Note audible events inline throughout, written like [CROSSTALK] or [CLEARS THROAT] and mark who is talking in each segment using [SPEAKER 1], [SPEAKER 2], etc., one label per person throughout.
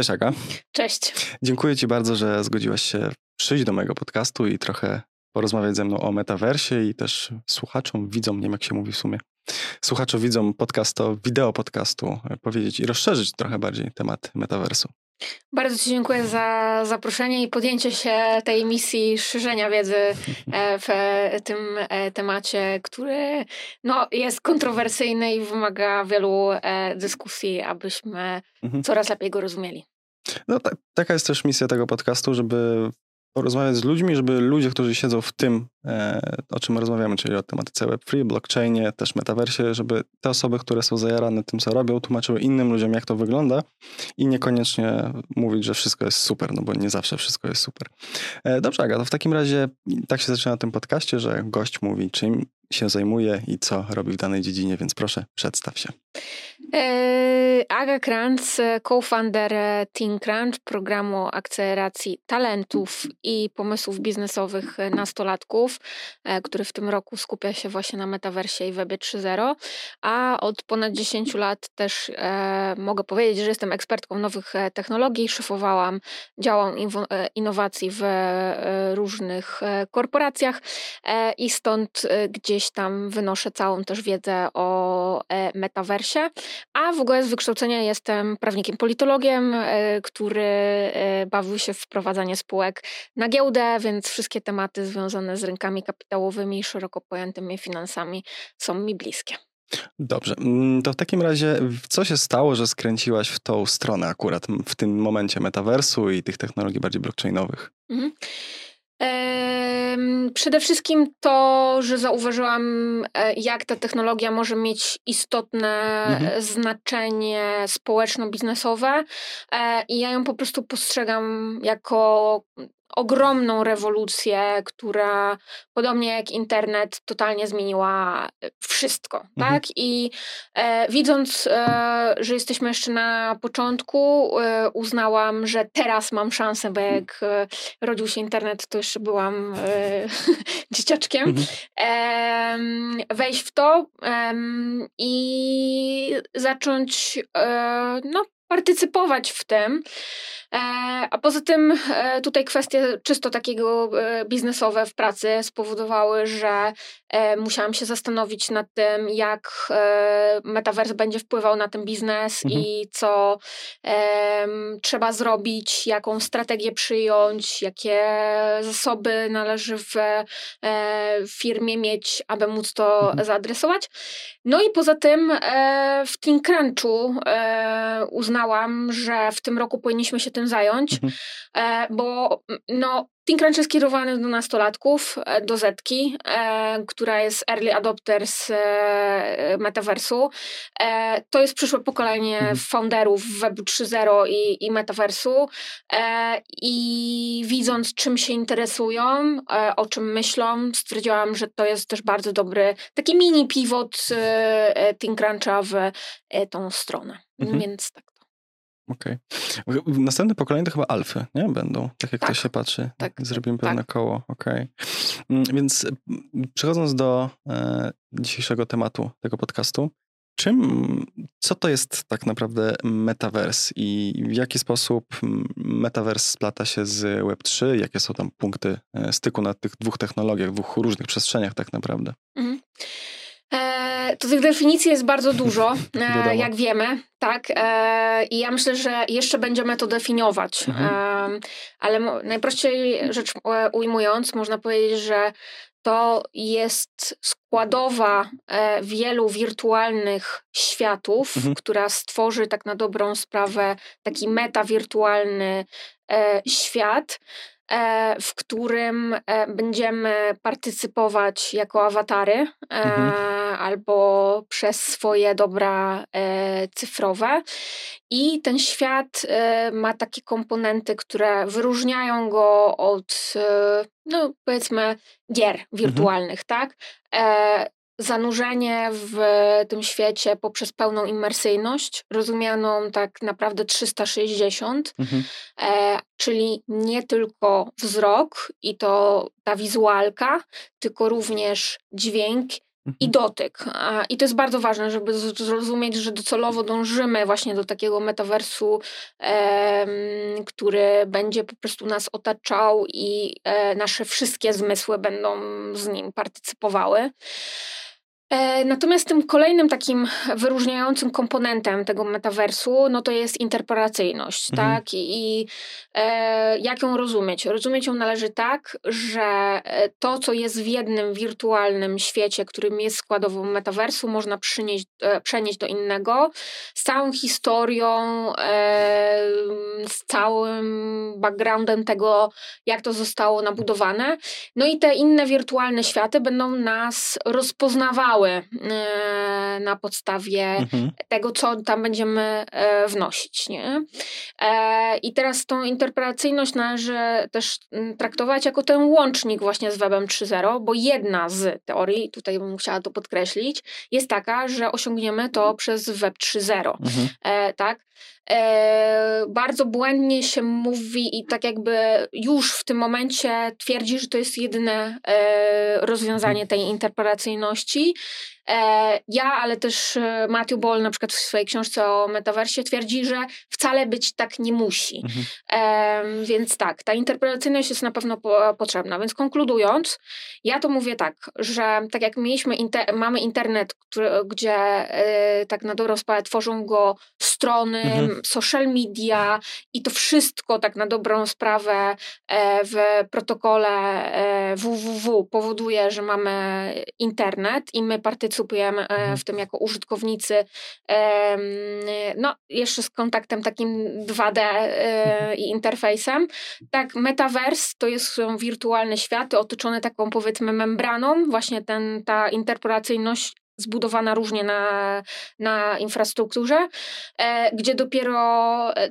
[SPEAKER 1] Cześć Aga.
[SPEAKER 2] Cześć.
[SPEAKER 1] Dziękuję Ci bardzo, że zgodziłaś się przyjść do mojego podcastu i trochę porozmawiać ze mną o metaversie i też słuchaczom, widzom, nie wiem jak się mówi w sumie, słuchaczom, widzom podcastu, wideo podcastu powiedzieć i rozszerzyć trochę bardziej temat metaversu.
[SPEAKER 2] Bardzo Ci dziękuję za zaproszenie i podjęcie się tej misji szerzenia wiedzy e, w tym e, temacie, który no, jest kontrowersyjny i wymaga wielu e, dyskusji, abyśmy mhm. coraz lepiej go rozumieli.
[SPEAKER 1] No, ta, taka jest też misja tego podcastu, żeby porozmawiać z ludźmi, żeby ludzie, którzy siedzą w tym, e, o czym rozmawiamy, czyli o tematyce Web3, blockchainie, też metaversie, żeby te osoby, które są zajarane tym, co robią, tłumaczyły innym ludziom, jak to wygląda i niekoniecznie mówić, że wszystko jest super, no bo nie zawsze wszystko jest super. E, dobrze, Aga, to w takim razie tak się zaczyna na tym podcaście, że gość mówi, czym się zajmuje i co robi w danej dziedzinie, więc proszę, przedstaw się.
[SPEAKER 2] E, Aga Kranz, co-founder Think Crunch, programu akceleracji talentów i pomysłów biznesowych nastolatków, e, który w tym roku skupia się właśnie na metaversie i webie 3.0, a od ponad 10 lat też e, mogę powiedzieć, że jestem ekspertką nowych technologii, szefowałam działam innowacji w różnych korporacjach i stąd gdzieś tam wynoszę całą też wiedzę o e, metaversie, a w ogóle z wykształcenia jestem prawnikiem politologiem, e, który e, bawił się w wprowadzanie spółek na giełdę, więc wszystkie tematy związane z rynkami kapitałowymi i szeroko pojętymi finansami są mi bliskie.
[SPEAKER 1] Dobrze, mm, to w takim razie co się stało, że skręciłaś w tą stronę akurat w tym momencie metaversu i tych technologii bardziej blockchainowych? Mhm.
[SPEAKER 2] Przede wszystkim to, że zauważyłam, e, jak ta technologia może mieć istotne mhm. znaczenie społeczno-biznesowe e, i ja ją po prostu postrzegam jako ogromną rewolucję, która podobnie jak internet totalnie zmieniła e, wszystko, mhm. tak? I e, widząc, e, że jesteśmy jeszcze na początku, e, uznałam, że teraz mam szansę, bo jak e, rodził się internet, to jeszcze byłam e, [LAUGHS] dzieciaczkiem, mhm. wejść w to i zacząć no, partycypować w tym. E, a poza tym e, tutaj kwestie czysto takiego e, biznesowe w pracy spowodowały, że musiałam się zastanowić nad tym, jak metaverse będzie wpływał na ten biznes mhm. i co trzeba zrobić, jaką strategię przyjąć, jakie zasoby należy w firmie mieć, aby móc to mhm. zaadresować. No i poza tym w Team Crunchu uznałam, że w tym roku powinniśmy się tym tym zająć, mhm. E, bo no, Think jest kierowany do nastolatków, e, do Zetki, e, która jest early adopter z e, metaversu. E, to jest przyszłe pokolenie mhm. founderów Web 3.0 i, i metaversu. E, I widząc, czym się interesują, o czym myślą, stwierdziłam, że to jest też bardzo dobry taki mini pivot Think Cruncha w tą stronę. Mhm. Więc tak.
[SPEAKER 1] Okej. Okay. Następne pokolenie to chyba alfy, nie? Będą, tak jak tak. to się patrzy. Tak. Zrobimy pewne tak. koło, okej. Okay. Więc przechodząc do e, dzisiejszego tematu tego podcastu, czym, co to jest tak naprawdę metaverse i w jaki sposób metaverse splata się z Web3? Jakie są tam punkty e, styku na tych dwóch technologiach, dwóch różnych przestrzeniach tak naprawdę? Mhm.
[SPEAKER 2] E, to tych definicji jest bardzo dużo, [LAUGHS] e, jak wiemy, tak. E, I ja myślę, że jeszcze będziemy to definiować. Mhm. Ale najprościej rzecz ujmując, można powiedzieć, że to jest składowa wielu wirtualnych światów, mhm. która stworzy tak na dobrą sprawę taki metawirtualny świat. E, w którym e, będziemy partycypować jako awatary e, mhm. albo przez swoje dobra cyfrowe. I ten świat ma takie komponenty, które wyróżniają go od, no powiedzmy, gier mhm. wirtualnych, mhm. tak? Zanurzenie w tym świecie poprzez pełną imersyjność, rozumianą tak naprawdę 360, mhm. e, czyli nie tylko wzrok i to ta wizualka, tylko również dźwięk i mhm. dotyk. I to jest bardzo ważne, żeby zrozumieć, że docelowo dążymy właśnie do takiego metaversu, który będzie po prostu nas otaczał i e, nasze wszystkie zmysły będą z nim partycypowały. E, natomiast tym kolejnym takim wyróżniającym komponentem tego metaversu, no to jest interpolacyjność, mhm. tak? I, e, jak ją rozumieć? Rozumieć ją należy tak, że e, to, co jest w jednym wirtualnym świecie, którym jest składową metaversu, można przynieść, e, przenieść do innego z całą historią, e, z całym backgroundem tego, jak to zostało nabudowane. No i te inne wirtualne światy będą nas rozpoznawały E, na podstawie mhm. tego, co tam będziemy e, wnosić. Nie? E, I teraz tą interpretacyjność należy też mm, traktować jako ten łącznik właśnie z Webem 3.0, bo jedna z teorii, tutaj bym chciała to podkreślić, jest taka, że osiągniemy to przez Web 3.0. Mhm. Tak? E, bardzo błędnie się mówi i tak jakby już w tym momencie twierdzi, że to jest jedyne e, rozwiązanie tej interpretacyjności. E, ja, ale też e, Matthew Ball na przykład w swojej książce o metaversie twierdzi, że wcale być tak nie musi. Mhm. Więc tak, ta interpretacyjność jest na pewno po, potrzebna. Więc konkludując, ja to mówię tak, że tak jak mieliśmy inter mamy internet, który, gdzie e, tak na dobrą sprawę tworzą go strony, mhm. Social media i to wszystko tak na dobrą sprawę e, w protokole www powoduje, że mamy internet i my partycypujemy e, mhm. w tym jako użytkownicy, no jeszcze z kontaktem takim 2D e, mhm. i interfejsem. Tak, metaverse to jest, są wirtualne światy otoczone taką powiedzmy membraną, właśnie ten, ta interpolacyjność zbudowana różnie na, na infrastrukturze, e, gdzie dopiero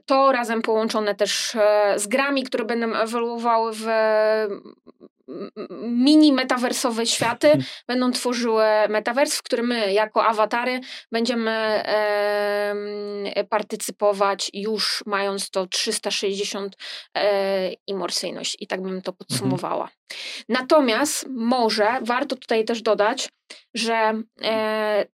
[SPEAKER 2] to razem połączone też e, z grami, które będą ewoluowały w mini metaversowe światy hmm. będą tworzyły metavers, w którym my jako awatary będziemy e, partycypować już mając to 360 e, immersyjność i tak bym to podsumowała. Mhm. Natomiast może warto tutaj też dodać, że e,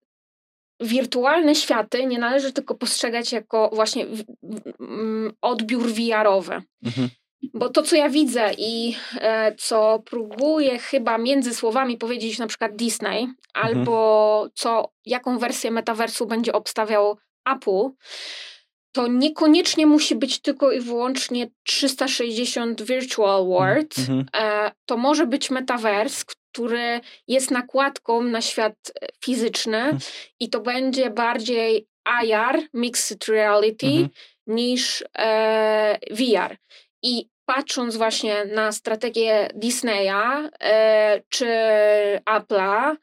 [SPEAKER 2] wirtualne światy nie należy tylko postrzegać jako właśnie w, w, odbiór VR-owy. Mhm. Bo to, co ja widzę i e, co próbuję chyba między słowami powiedzieć na przykład Disney, mhm. albo co, jaką wersję metaversu będzie obstawiał Apple, to niekoniecznie musi być tylko i wyłącznie 360 Virtual World. Mhm. E, to może być metavers, który jest nakładką na świat e, fizyczny mhm. i to będzie bardziej IR, Mixed Reality, mhm. niż e, VR. I patrząc właśnie na strategię Disneya e, czy Apple'a,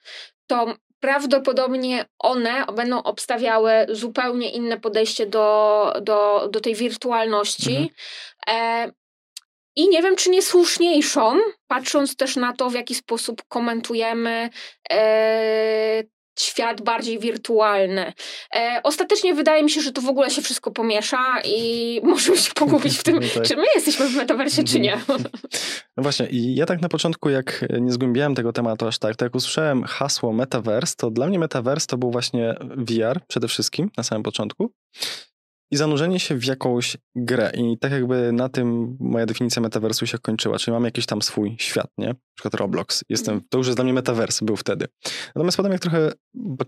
[SPEAKER 2] to prawdopodobnie one będą obstawiały zupełnie inne podejście do, do, do tej wirtualności. Mhm. E, I nie wiem, czy nie słuszniejszą, patrząc też na to, w jaki sposób komentujemy e, świat bardziej wirtualny. E, ostatecznie wydaje mi się, że to w ogóle się wszystko pomiesza i [LAUGHS] możemy się pogubić w tym, no tak. czy my jesteśmy w metaversie, czy nie.
[SPEAKER 1] No właśnie, i ja tak na początku, jak nie zgłębiałem tego tematu aż tak, to jak usłyszałem hasło metaverse, to dla mnie metaverse to był właśnie VR przede wszystkim na samym początku i zanurzenie się w jakąś grę. I tak jakby na tym moja definicja metaversu się kończyła. Czyli mam jakiś tam swój świat, nie? Na przykład Roblox. Jestem, to już jest dla mnie metavers, był wtedy. Natomiast potem jak trochę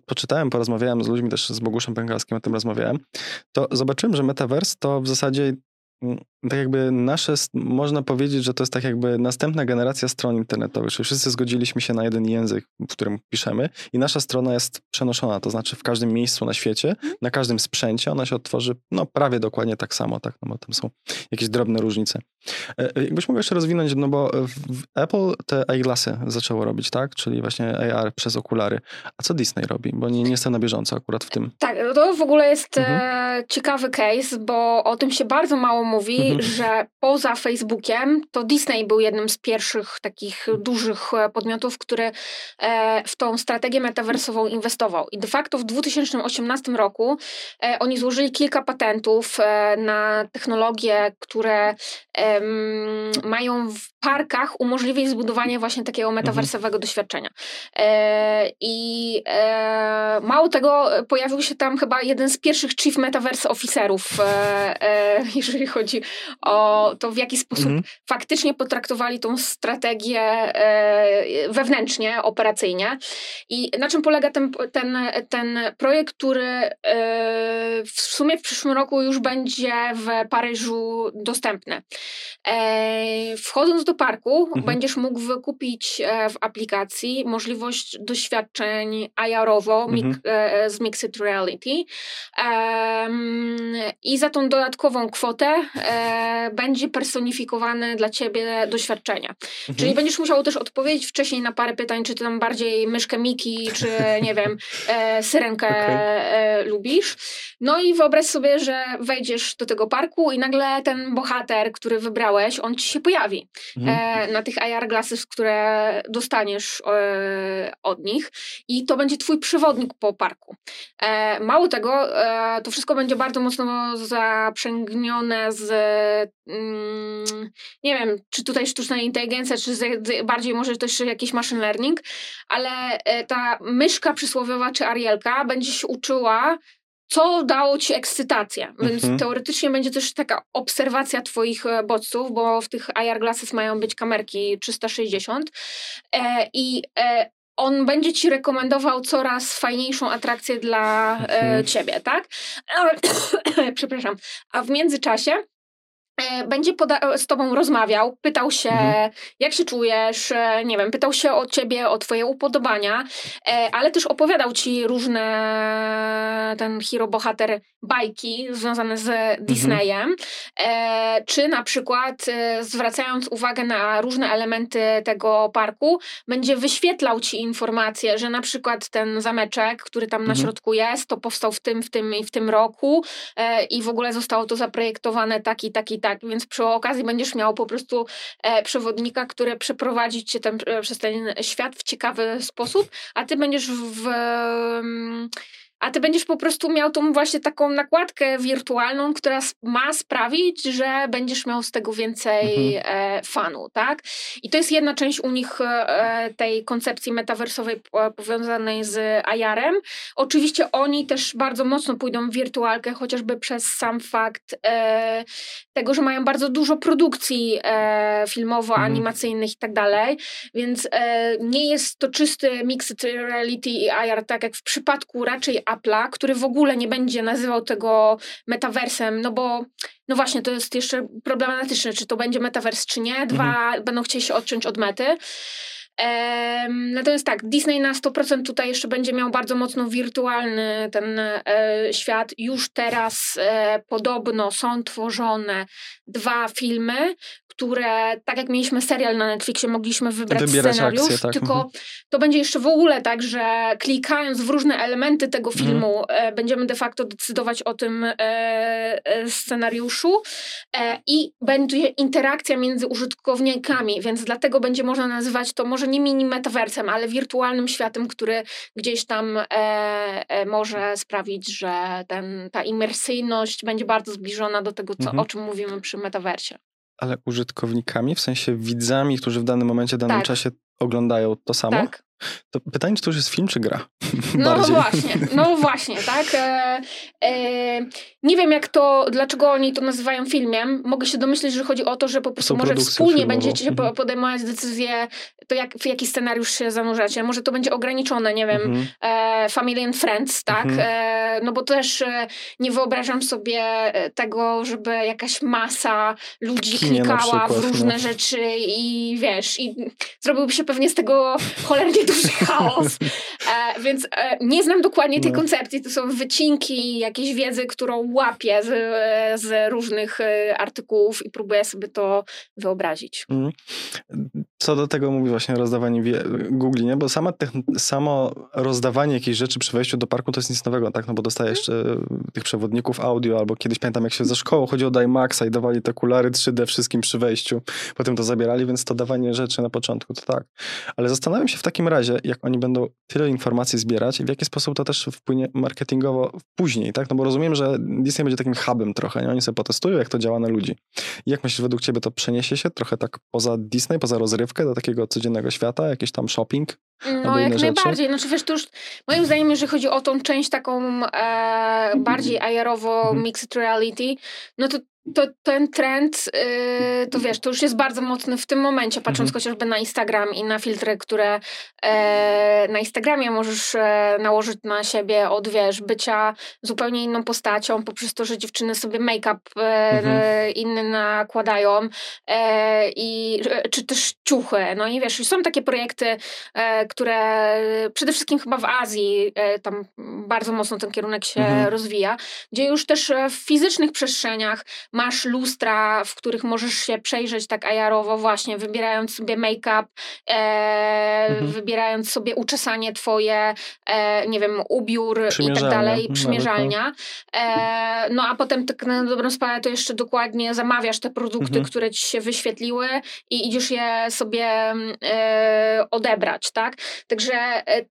[SPEAKER 1] poczytałem, porozmawiałem z ludźmi, też z Boguszem Pękalskim o tym rozmawiałem, to zobaczyłem, że metavers to w zasadzie Mm, tak jakby nasze, można powiedzieć, że to jest tak jakby następna generacja stron internetowych, czyli wszyscy zgodziliśmy się na jeden język, w którym piszemy i nasza strona jest przenoszona, to znaczy w każdym miejscu na świecie, mhm. na każdym sprzęcie ona się odtworzy, no prawie dokładnie tak samo, tak, no bo tam są jakieś drobne różnice. E, e, jakbyś mógł jeszcze rozwinąć, no bo w Apple te eyeglassy zaczęło robić, tak, czyli właśnie AR przez okulary, a co Disney robi, bo nie, nie jestem na bieżąco akurat w tym.
[SPEAKER 2] Tak, to w ogóle jest mhm. e, ciekawy case, bo o tym się bardzo mało mówi. Mhm. Mhm. że poza Facebookiem to Disney był jednym z pierwszych takich dużych podmiotów, który w tą strategię metaversową inwestował. I de facto w 2018 roku oni złożyli kilka patentów na technologie, które mają w parkach umożliwić zbudowanie właśnie takiego mhm. metaversowego doświadczenia. I mało tego, pojawił się tam chyba jeden z pierwszych Chief Metaverse Officerów, e, e, [LAUGHS] jeżeli chodzi o to, w jaki sposób mhm. faktycznie potraktowali tą strategię e, wewnętrznie, operacyjnie. I na czym polega ten, ten, ten projekt, który e, w sumie w przyszłym roku już będzie w Paryżu dostępny. E, wchodząc do parku, mhm. będziesz mógł wykupić w aplikacji możliwość doświadczeń IR-owo mhm. z Mixed Reality. I za tą dodatkową kwotę e, będzie personifikowany dla ciebie doświadczenia. Mhm. Czyli będziesz musiał też odpowiedzieć wcześniej na parę pytań, czy ty tam bardziej myszkę Miki, czy nie wiem, e, syrenkę [LAUGHS] okay. e, lubisz. No i wyobraź sobie, że wejdziesz do tego parku i nagle ten bohater, który wybrałeś, on ci się pojawi mhm. na tych AR glasses, które dostaniesz e, od nich i to będzie twój przewodnik po parku. E, mało tego, e, to wszystko będzie bardzo mocno zaprzęgnione z, mm, nie wiem, czy tutaj sztuczna inteligencja, czy bardziej może też jakiś machine learning, ale e, ta myszka przysłowiowa czy Arielka będzie się uczyła co dało ci ekscytację. Więc mhm. teoretycznie będzie też taka obserwacja twoich e, bodźców, bo w tych IR glasses mają być kamerki 360 e, i e, on będzie ci rekomendował coraz fajniejszą atrakcję dla e, mhm. ciebie, tak? [COUGHS] Przepraszam. A w międzyczasie E, będzie z tobą rozmawiał, pytał się, mhm. jak się czujesz, e, nie wiem, pytał się o ciebie, o twoje upodobania, e, ale też opowiadał ci różne ten hero bohater bajki związane z mhm. Disneyem, mhm. czy na przykład zwracając uwagę na różne elementy tego parku, będzie wyświetlał ci informacje, że na przykład ten zameczek, który tam mhm. na środku jest, to powstał w tym, w tym i w tym roku i w ogóle zostało to zaprojektowane tak i tak więc przy okazji będziesz miał po prostu e, przewodnika, który przeprowadzi cię e, przez ten świat w ciekawy sposób, a ty będziesz w, w a ty będziesz po prostu miał tą właśnie taką nakładkę wirtualną, która ma sprawić, że będziesz miał z tego więcej mhm. e, fanu, tak? I to jest jedna część u nich e, tej koncepcji metaversowej powiązanej z IR-em. Oczywiście oni też bardzo mocno pójdą w wirtualkę, chociażby przez sam fakt e, tego, że mają bardzo dużo produkcji filmowo-animacyjnych i tak dalej, więc nie jest to czysty mixed reality i IR, tak jak w przypadku raczej Apple'a, który w ogóle nie będzie nazywał tego metaversem, no bo no właśnie, to jest jeszcze problematyczne, czy to będzie metavers, czy nie. Dwa, mhm. będą chcieli się odciąć od mety. Natomiast tak, Disney na 100% tutaj jeszcze będzie miał bardzo mocno wirtualny ten e, świat. Już teraz e, podobno są tworzone dwa filmy, które, tak jak mieliśmy serial na Netflixie, mogliśmy wybrać Wybierać scenariusz, akcje, tak. tylko mhm. to będzie jeszcze w ogóle tak, że klikając w różne elementy tego mhm. filmu, mhm. będziemy de facto decydować o tym e, e, scenariuszu i będzie interakcja między użytkownikami, więc dlatego będzie można nazywać to może nie mini metaversem, ale wirtualnym światem, który gdzieś tam może sprawić, że ten, ta imersyjność będzie bardzo zbliżona do tego, co, mhm. o czym mówimy przy metaversie.
[SPEAKER 1] Ale użytkownikami, w sensie widzami, którzy w danym momencie, w danym tak. czasie oglądają to samo?
[SPEAKER 2] Tak.
[SPEAKER 1] To pytanie, czy to już jest film, czy gra? [LAUGHS]
[SPEAKER 2] No właśnie, no właśnie, tak. E, e, nie wiem, jak to, dlaczego oni to nazywają filmem. Mogę się domyśleć, że chodzi o to, że po prostu może wspólnie filmową. będziecie mhm. podejmować decyzję, to jak, w jaki scenariusz się zanurzacie. Może to będzie ograniczone, nie wiem, mhm. e, Family and Friends, tak. Mhm. E, no bo też e, nie wyobrażam sobie e, tego, żeby jakaś masa ludzi klikała przykład, w różne no. rzeczy i wiesz, i zrobiłby się pewnie z tego cholernie duży [LAUGHS] chaos. E, więc e, nie znam dokładnie tej no. koncepcji. To są wycinki jakiejś wiedzy, którą łapię z, z różnych e, artykułów i próbuję sobie to wyobrazić. Mm.
[SPEAKER 1] co do tego mówi właśnie rozdawanie Google, nie? Bo sama samo rozdawanie jakichś rzeczy przy wejściu do parku to jest nic nowego, tak? No bo dostajesz mhm. tych przewodników audio, albo kiedyś pamiętam, jak się ze szkoły chodziło do IMAXa i dawali te okulary 3D wszystkim przy wejściu. Potem to zabierali, więc to dawanie rzeczy na początku, to tak. Ale zastanawiam się w takim razie, jak oni będą tyle informacji zbierać w jaki sposób to też wpłynie marketingowo później, tak? No bo rozumiem, że Disney będzie takim hubem trochę, nie? Oni sobie potestują, jak to działa na ludzi. I jak myślisz, według ciebie to przeniesie się trochę tak poza Disney, poza rozrywkę do takiego codziennego świata, jakiś tam shopping?
[SPEAKER 2] No, jak najbardziej. Znaczy, wiesz, to już moim zdaniem, jeżeli chodzi o tą część taką e, bardziej AR-owo mhm. mixed reality, no to to ten trend, yy, to wiesz, to już jest bardzo mocny w tym momencie, patrząc mhm. chociażby na Instagram i na filtry, które e, na Instagramie możesz e, nałożyć na siebie od, wiesz, bycia zupełnie inną postacią, poprzez to, że dziewczyny sobie make-up e, mhm. inny nakładają i czy też ciuchy. No i wiesz, są takie projekty, które przede wszystkim chyba w Azji tam bardzo mocno ten kierunek się mhm. rozwija, gdzie już też w fizycznych przestrzeniach masz lustra, w których możesz się przejrzeć tak ajarowo właśnie, wybierając sobie make-up, e, mhm. wybierając sobie uczesanie twoje, e, nie wiem, ubiór i tak dalej, no. przymierzalnia. E, no a potem tak na dobrą sprawę to jeszcze dokładnie zamawiasz te produkty, mhm. które ci się wyświetliły i idziesz je sobie e, odebrać, tak? Także E,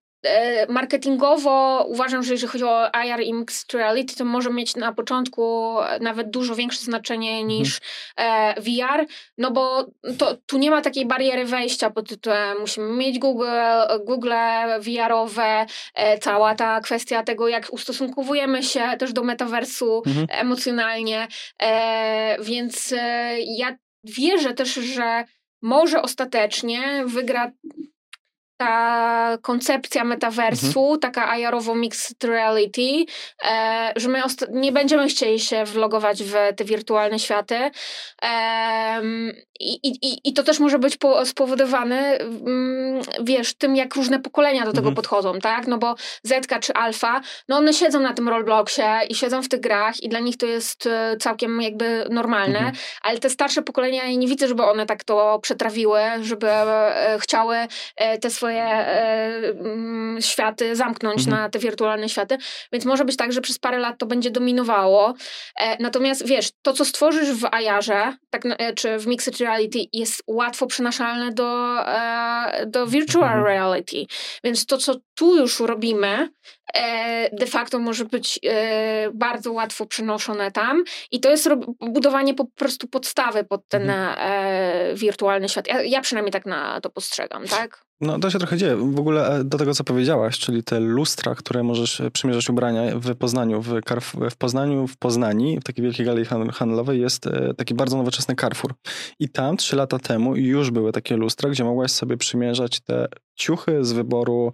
[SPEAKER 2] marketingowo uważam, że jeżeli chodzi o IR i Mixed Reality, to może mieć na początku nawet dużo większe znaczenie mhm. niż mhm. VR, no bo to, tu nie ma takiej bariery wejścia pod tytułem musimy mieć Google, Google VR-owe, e, cała ta kwestia tego, jak ustosunkowujemy się też do metaversu mhm. emocjonalnie, więc ja wierzę też, że może ostatecznie wygra ta koncepcja metaversu, mhm. taka ajarowo mixed reality, e, że my nie będziemy chcieli się vlogować w te wirtualne światy. E, i, i, I to też może być po, spowodowane, mm, wiesz, tym jak różne pokolenia do tego mhm. podchodzą, tak? No bo Zetka czy Alfa, no one siedzą na tym Robloxie i siedzą w tych grach i dla nich to jest e, całkiem jakby normalne, mhm. ale te starsze pokolenia, ja nie widzę, żeby one tak to przetrawiły, żeby e, chciały e, te swoje mm, światy zamknąć mhm. na te wirtualne światy, więc może być tak, że przez parę lat to będzie dominowało. Natomiast wiesz, to co stworzysz w Ajarze, tak, czy w Mixed reality jest łatwo przenaszalne do, e, do virtual mhm. reality. Więc to, co tu już robimy, e, de facto może być e, bardzo łatwo przenoszone tam i to jest budowanie po prostu podstawy pod ten mhm. wirtualny świat. Ja, ja przynajmniej tak na to postrzegam, tak?
[SPEAKER 1] No to się trochę dzieje. W ogóle e, do tego, co powiedziałaś, czyli te lustra, które możesz e, przymierzać ubrania w Poznaniu. W, Carf w Poznaniu, w Poznani, w takiej wielkiej galerii handlowej jest e, taki bardzo nowoczesny Carrefour. I tam trzy lata temu już były takie lustra, gdzie mogłaś sobie przymierzać te ciuchy z wyboru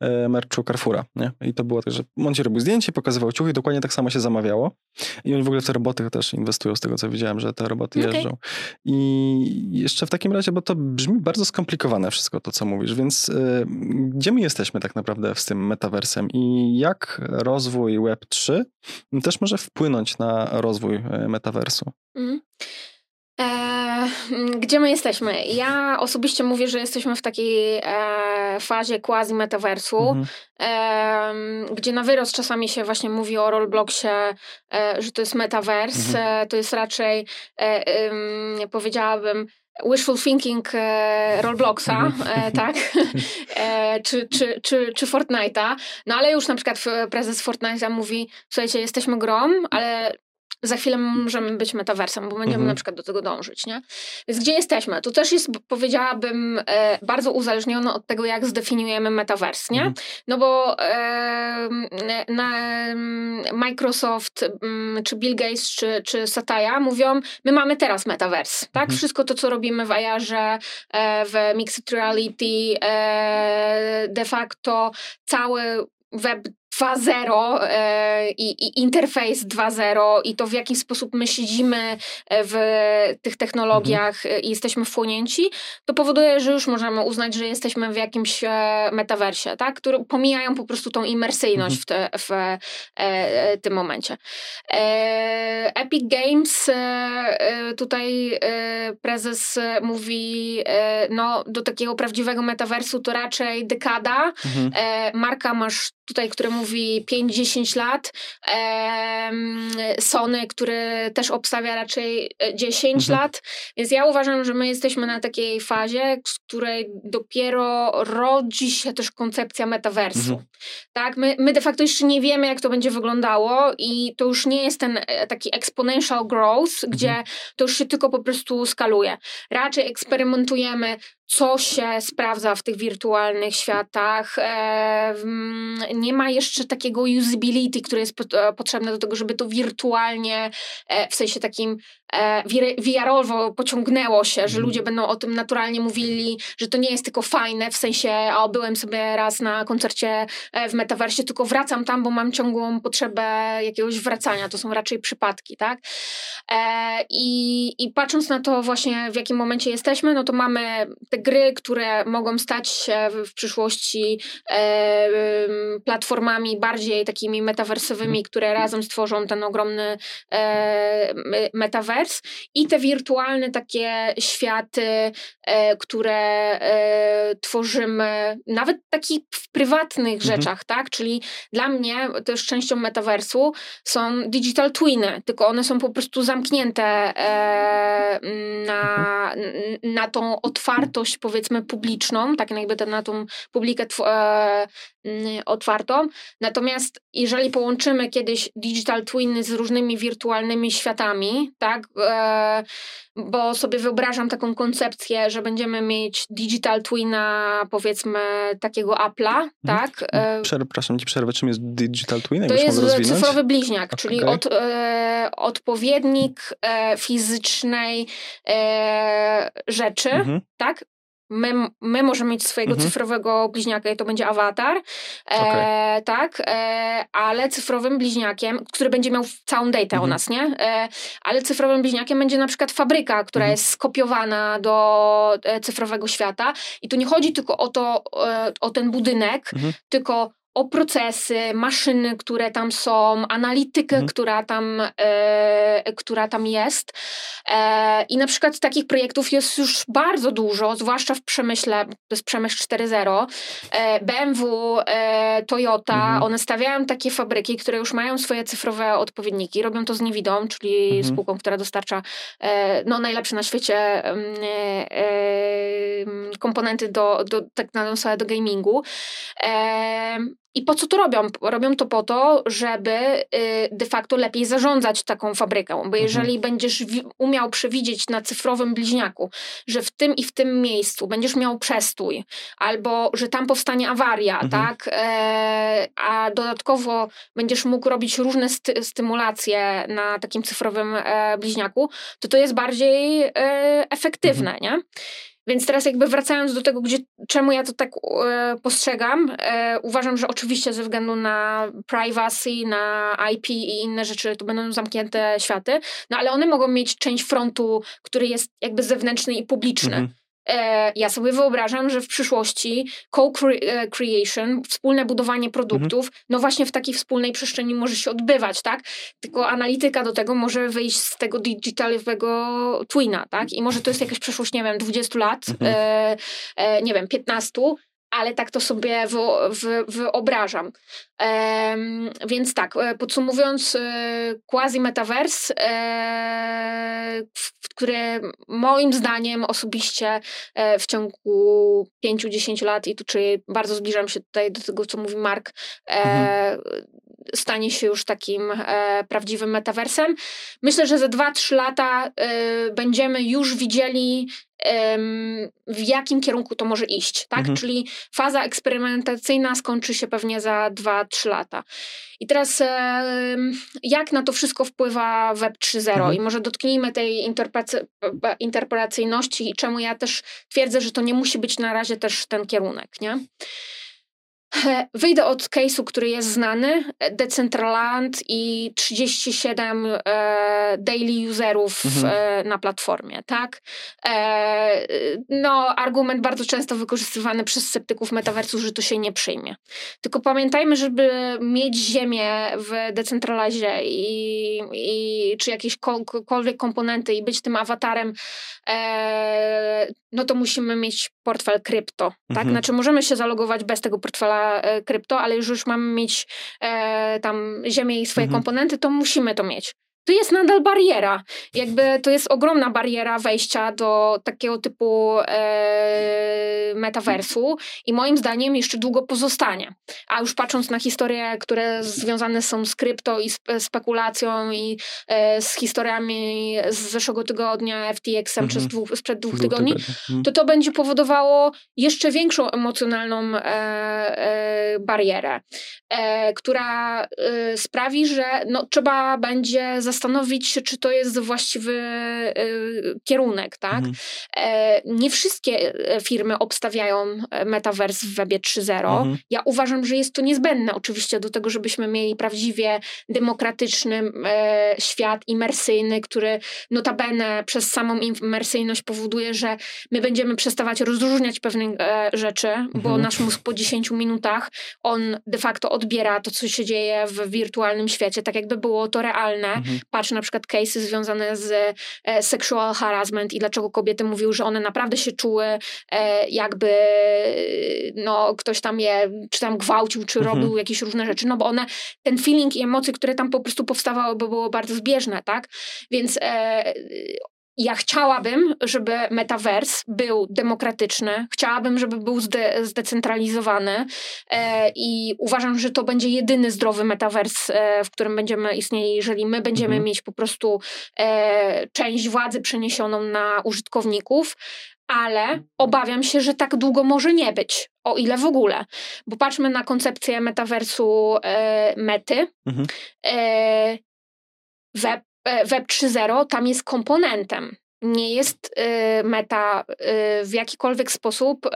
[SPEAKER 1] e, merchu Carrefoura. Nie? I to było tak, że Monci robił zdjęcie, pokazywał ciuchy i dokładnie tak samo się zamawiało. I oni w ogóle w te roboty też inwestują, z tego co widziałem, że te roboty okay. jeżdżą. I jeszcze w takim razie, bo to brzmi bardzo skomplikowane wszystko to, co mówisz, więc y, gdzie my jesteśmy tak naprawdę z tym metaversem i jak rozwój Web3 też może wpłynąć na rozwój e, metaversu? Mm.
[SPEAKER 2] Mm, gdzie my jesteśmy? Ja osobiście mówię, że jesteśmy w takiej e, fazie quasi-metaversu, mhm. e, gdzie na wyrost czasami się właśnie mówi o Robloxie, e, że to jest metavers. Mhm. E, to jest raczej, e, powiedziałabym, wishful thinking e, Robloxa, mhm. e, tak, e, czy, czy, czy, czy Fortnite'a, no ale już na przykład prezes Fortnite'a mówi, słuchajcie, jesteśmy grom, ale za chwilę możemy być metaversem, bo będziemy mhm. na przykład do tego dążyć, nie? Więc gdzie jesteśmy? Tu też jest, powiedziałabym, e, bardzo uzależnione od tego, jak zdefiniujemy metavers, nie? Mhm. No bo e, na Microsoft, czy Bill Gates, czy, czy Satya mówią, my mamy teraz metavers, tak? Mhm. Wszystko to, co robimy w AR-ze, e, w Mixed Reality, e, de facto cały web 2.0 e, i, i interfejs 2.0 i to w jaki sposób my siedzimy w tych technologiach mhm. i jesteśmy wchłonięci, to powoduje, że już możemy uznać, że jesteśmy w jakimś metaversie, tak? Który pomijają po prostu tą imersyjność mhm. w, te, w e, tym momencie. E, Epic Games, e, tutaj prezes mówi, no do takiego prawdziwego metaversu to raczej dekada. Mhm. Marka masz tutaj, który mówi 5-10 lat. Sony, który też obstawia raczej 10 mhm. lat. Więc ja uważam, że my jesteśmy na takiej fazie, z której dopiero rodzi się też koncepcja metaversu. Mhm. Tak, my, my de facto jeszcze nie wiemy, jak to będzie wyglądało i to już nie jest ten e, taki exponential growth, mhm. gdzie to już się tylko po prostu skaluje. Raczej eksperymentujemy co się sprawdza w tych wirtualnych światach. Nie ma jeszcze takiego usability, które jest e, potrzebne do tego, żeby to wirtualnie, e, w sensie takim e, VR-owo pociągnęło się, że mhm. ludzie będą o tym naturalnie mówili, że to nie jest tylko fajne, w sensie, o, byłem sobie raz na koncercie w metaversie, tylko wracam tam, bo mam ciągłą potrzebę jakiegoś wracania. To są raczej przypadki, tak? I, i patrząc na to właśnie, w jakim momencie jesteśmy, no to mamy te gry, które mogą stać się w przyszłości e, platformami bardziej takimi metawersowymi, które razem stworzą ten ogromny e, metavers i te wirtualne takie światy, e, które tworzymy nawet takich w prywatnych mhm. rzeczach, tak? Czyli dla mnie też częścią metaversu są digital twiny, tylko one są po prostu zamknięte na, mhm. na tą otwartość powiedzmy publiczną, tak jakby na tą publikę e, otwartą. Natomiast jeżeli połączymy kiedyś digital twiny z różnymi wirtualnymi światami, tak, e, bo sobie wyobrażam taką koncepcję, że będziemy mieć digital twina powiedzmy takiego Apple'a, mhm. tak?
[SPEAKER 1] E, Przepraszam ci przerwę, czym jest digital twin?
[SPEAKER 2] To jest cyfrowy bliźniak, okay. czyli od, e, odpowiednik e, fizycznej e, rzeczy, mhm. tak? My, my możemy mieć swojego mhm. cyfrowego bliźniaka i to będzie awatar, e, okay. tak, e, ale cyfrowym bliźniakiem, który będzie miał całą datę mhm. o nas, nie? E, ale cyfrowym bliźniakiem będzie na przykład fabryka, która mhm. jest skopiowana do e, cyfrowego świata i tu nie chodzi tylko o to, e, o ten budynek, mhm. tylko o procesy, maszyny, które tam są, analitykę, mhm. która, tam, e, która tam jest. E, I na przykład takich projektów jest już bardzo dużo, zwłaszcza w przemyśle, to jest przemysł 4.0. E, BMW, e, Toyota, mhm. one stawiają takie fabryki, które już mają swoje cyfrowe odpowiedniki. Robią to z Niewidą, czyli mhm. spółką, która dostarcza e, no, najlepsze na świecie e, komponenty do, do, tak na do gamingu. I po co to robią? Robią to po to, żeby y, de facto lepiej zarządzać taką fabryką, bo mhm. jeżeli mhm. będziesz umiał przewidzieć na cyfrowym bliźniaku, że w tym i w tym miejscu będziesz miał przestój, albo że tam powstanie awaria, mhm. tak, e, a dodatkowo będziesz mógł robić różne sty stymulacje na takim cyfrowym e, bliźniaku, to to jest bardziej e, efektywne, mhm. nie? Więc teraz jakby wracając do tego, gdzie, czemu ja to tak e, postrzegam, e, uważam, że oczywiście ze względu na privacy, na IP i inne rzeczy, to będą zamknięte światy, no ale one mogą mieć część frontu, który jest jakby zewnętrzny i publiczny. Mhm. E, ja sobie wyobrażam, że w przyszłości co-creation, e, wspólne budowanie produktów, mhm. no właśnie w takiej wspólnej przestrzeni może się odbywać, tak? Tylko analityka do tego może wyjść z tego digitalowego twina, tak? I może to jest jakaś przyszłość, nie wiem, 20 lat, mhm. e, e, nie wiem, 15, ale tak to sobie wyobrażam. więc tak, e, podsumowując, e, quasi-metaverse, e, które moim zdaniem osobiście w ciągu 5-10 lat, i tu czyli bardzo zbliżam się tutaj do tego, co mówi Mark, mhm. Stanie się już takim prawdziwym metaversem. Myślę, że za 2-3 lata będziemy już widzieli w jakim kierunku to może iść, tak? Mhm. Czyli faza eksperymentacyjna skończy się pewnie za 2-3 lata. I teraz jak na to wszystko wpływa Web 3.0 mhm. i może dotknijmy tej interpretacyjności i czemu ja też twierdzę, że to nie musi być na razie też ten kierunek, nie? [LAUGHS] Wyjdę od case'u, który jest znany, Decentraland i 37 e, daily userów mhm. e, na platformie, tak? E, no, argument bardzo często wykorzystywany przez sceptyków metaversu, że to się nie przyjmie. Tylko pamiętajmy, żeby mieć ziemię w decentralizie i, i czy jakiekolwiek komponenty i być tym awatarem, e, no to musimy mieć portfel krypto, tak? Mhm. Znaczy możemy się zalogować bez tego portfela e, krypto, ale już, już mamy mieć e, tam ziemię i swoje mhm. komponenty, to musimy to mieć to jest nadal bariera. Jakby to jest ogromna bariera wejścia do takiego typu e, metaversu i moim zdaniem jeszcze długo pozostanie. A już patrząc na historie, które związane są z krypto i spekulacją i e, z historiami z zeszłego tygodnia FTX-em mhm. czy dwóch, sprzed dwóch tygodni, mhm. to to będzie powodowało jeszcze większą emocjonalną e, e barierę, e, która e, sprawi, że no, trzeba będzie zastanowić zastanowić się, czy to jest właściwy y, kierunek, tak? Mhm. E, nie wszystkie e, firmy obstawiają e, metavers w webie 3.0. Mhm. Ja uważam, że jest to niezbędne oczywiście do tego, żebyśmy mieli prawdziwie demokratyczny świat imersyjny, który notabene przez samą imersyjność powoduje, że my będziemy przestawać rozróżniać pewne rzeczy, bo mhm. nasz mózg po 10 minutach on de facto odbiera to, co się dzieje w wirtualnym świecie, tak jakby było to realne. Mhm patrzę na przykład case'y związane z e, sexual harassment i dlaczego kobiety mówiły, że one naprawdę się czuły e, jakby no, ktoś tam je czy tam gwałcił, czy mhm. robił jakieś różne rzeczy, no bo one, ten feeling i emocje, które tam po prostu powstawały, by było bardzo zbieżne, tak? Więc e, ja chciałabym, żeby metavers był demokratyczny, chciałabym, żeby był zde zdecentralizowany e, i uważam, że to będzie jedyny zdrowy metavers, e, w którym będziemy istnieli, jeżeli my będziemy mhm. mieć po prostu e, część władzy przeniesioną na użytkowników, ale obawiam się, że tak długo może nie być, o ile w ogóle. Bo patrzmy na koncepcję metaversu e, mety. Mhm. E, web Web 3.0 tam jest komponentem. Nie jest y, meta y, w jakikolwiek sposób y,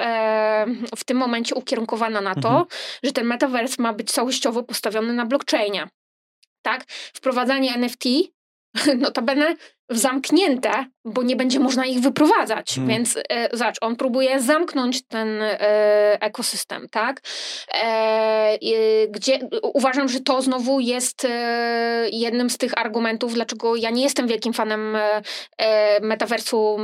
[SPEAKER 2] w tym momencie ukierunkowana na to, mhm. że ten metaverse ma być całościowo postawiony na blockchainie. Tak? Wprowadzanie NFT, [LAUGHS] notabene zamknięte, bo nie będzie można ich wyprowadzać. Hmm. Więc e, zobacz, on próbuje zamknąć ten e, ekosystem, tak? E, gdzie uważam, że to znowu jest e, jednym z tych argumentów, dlaczego ja nie jestem wielkim fanem e, e, metaversu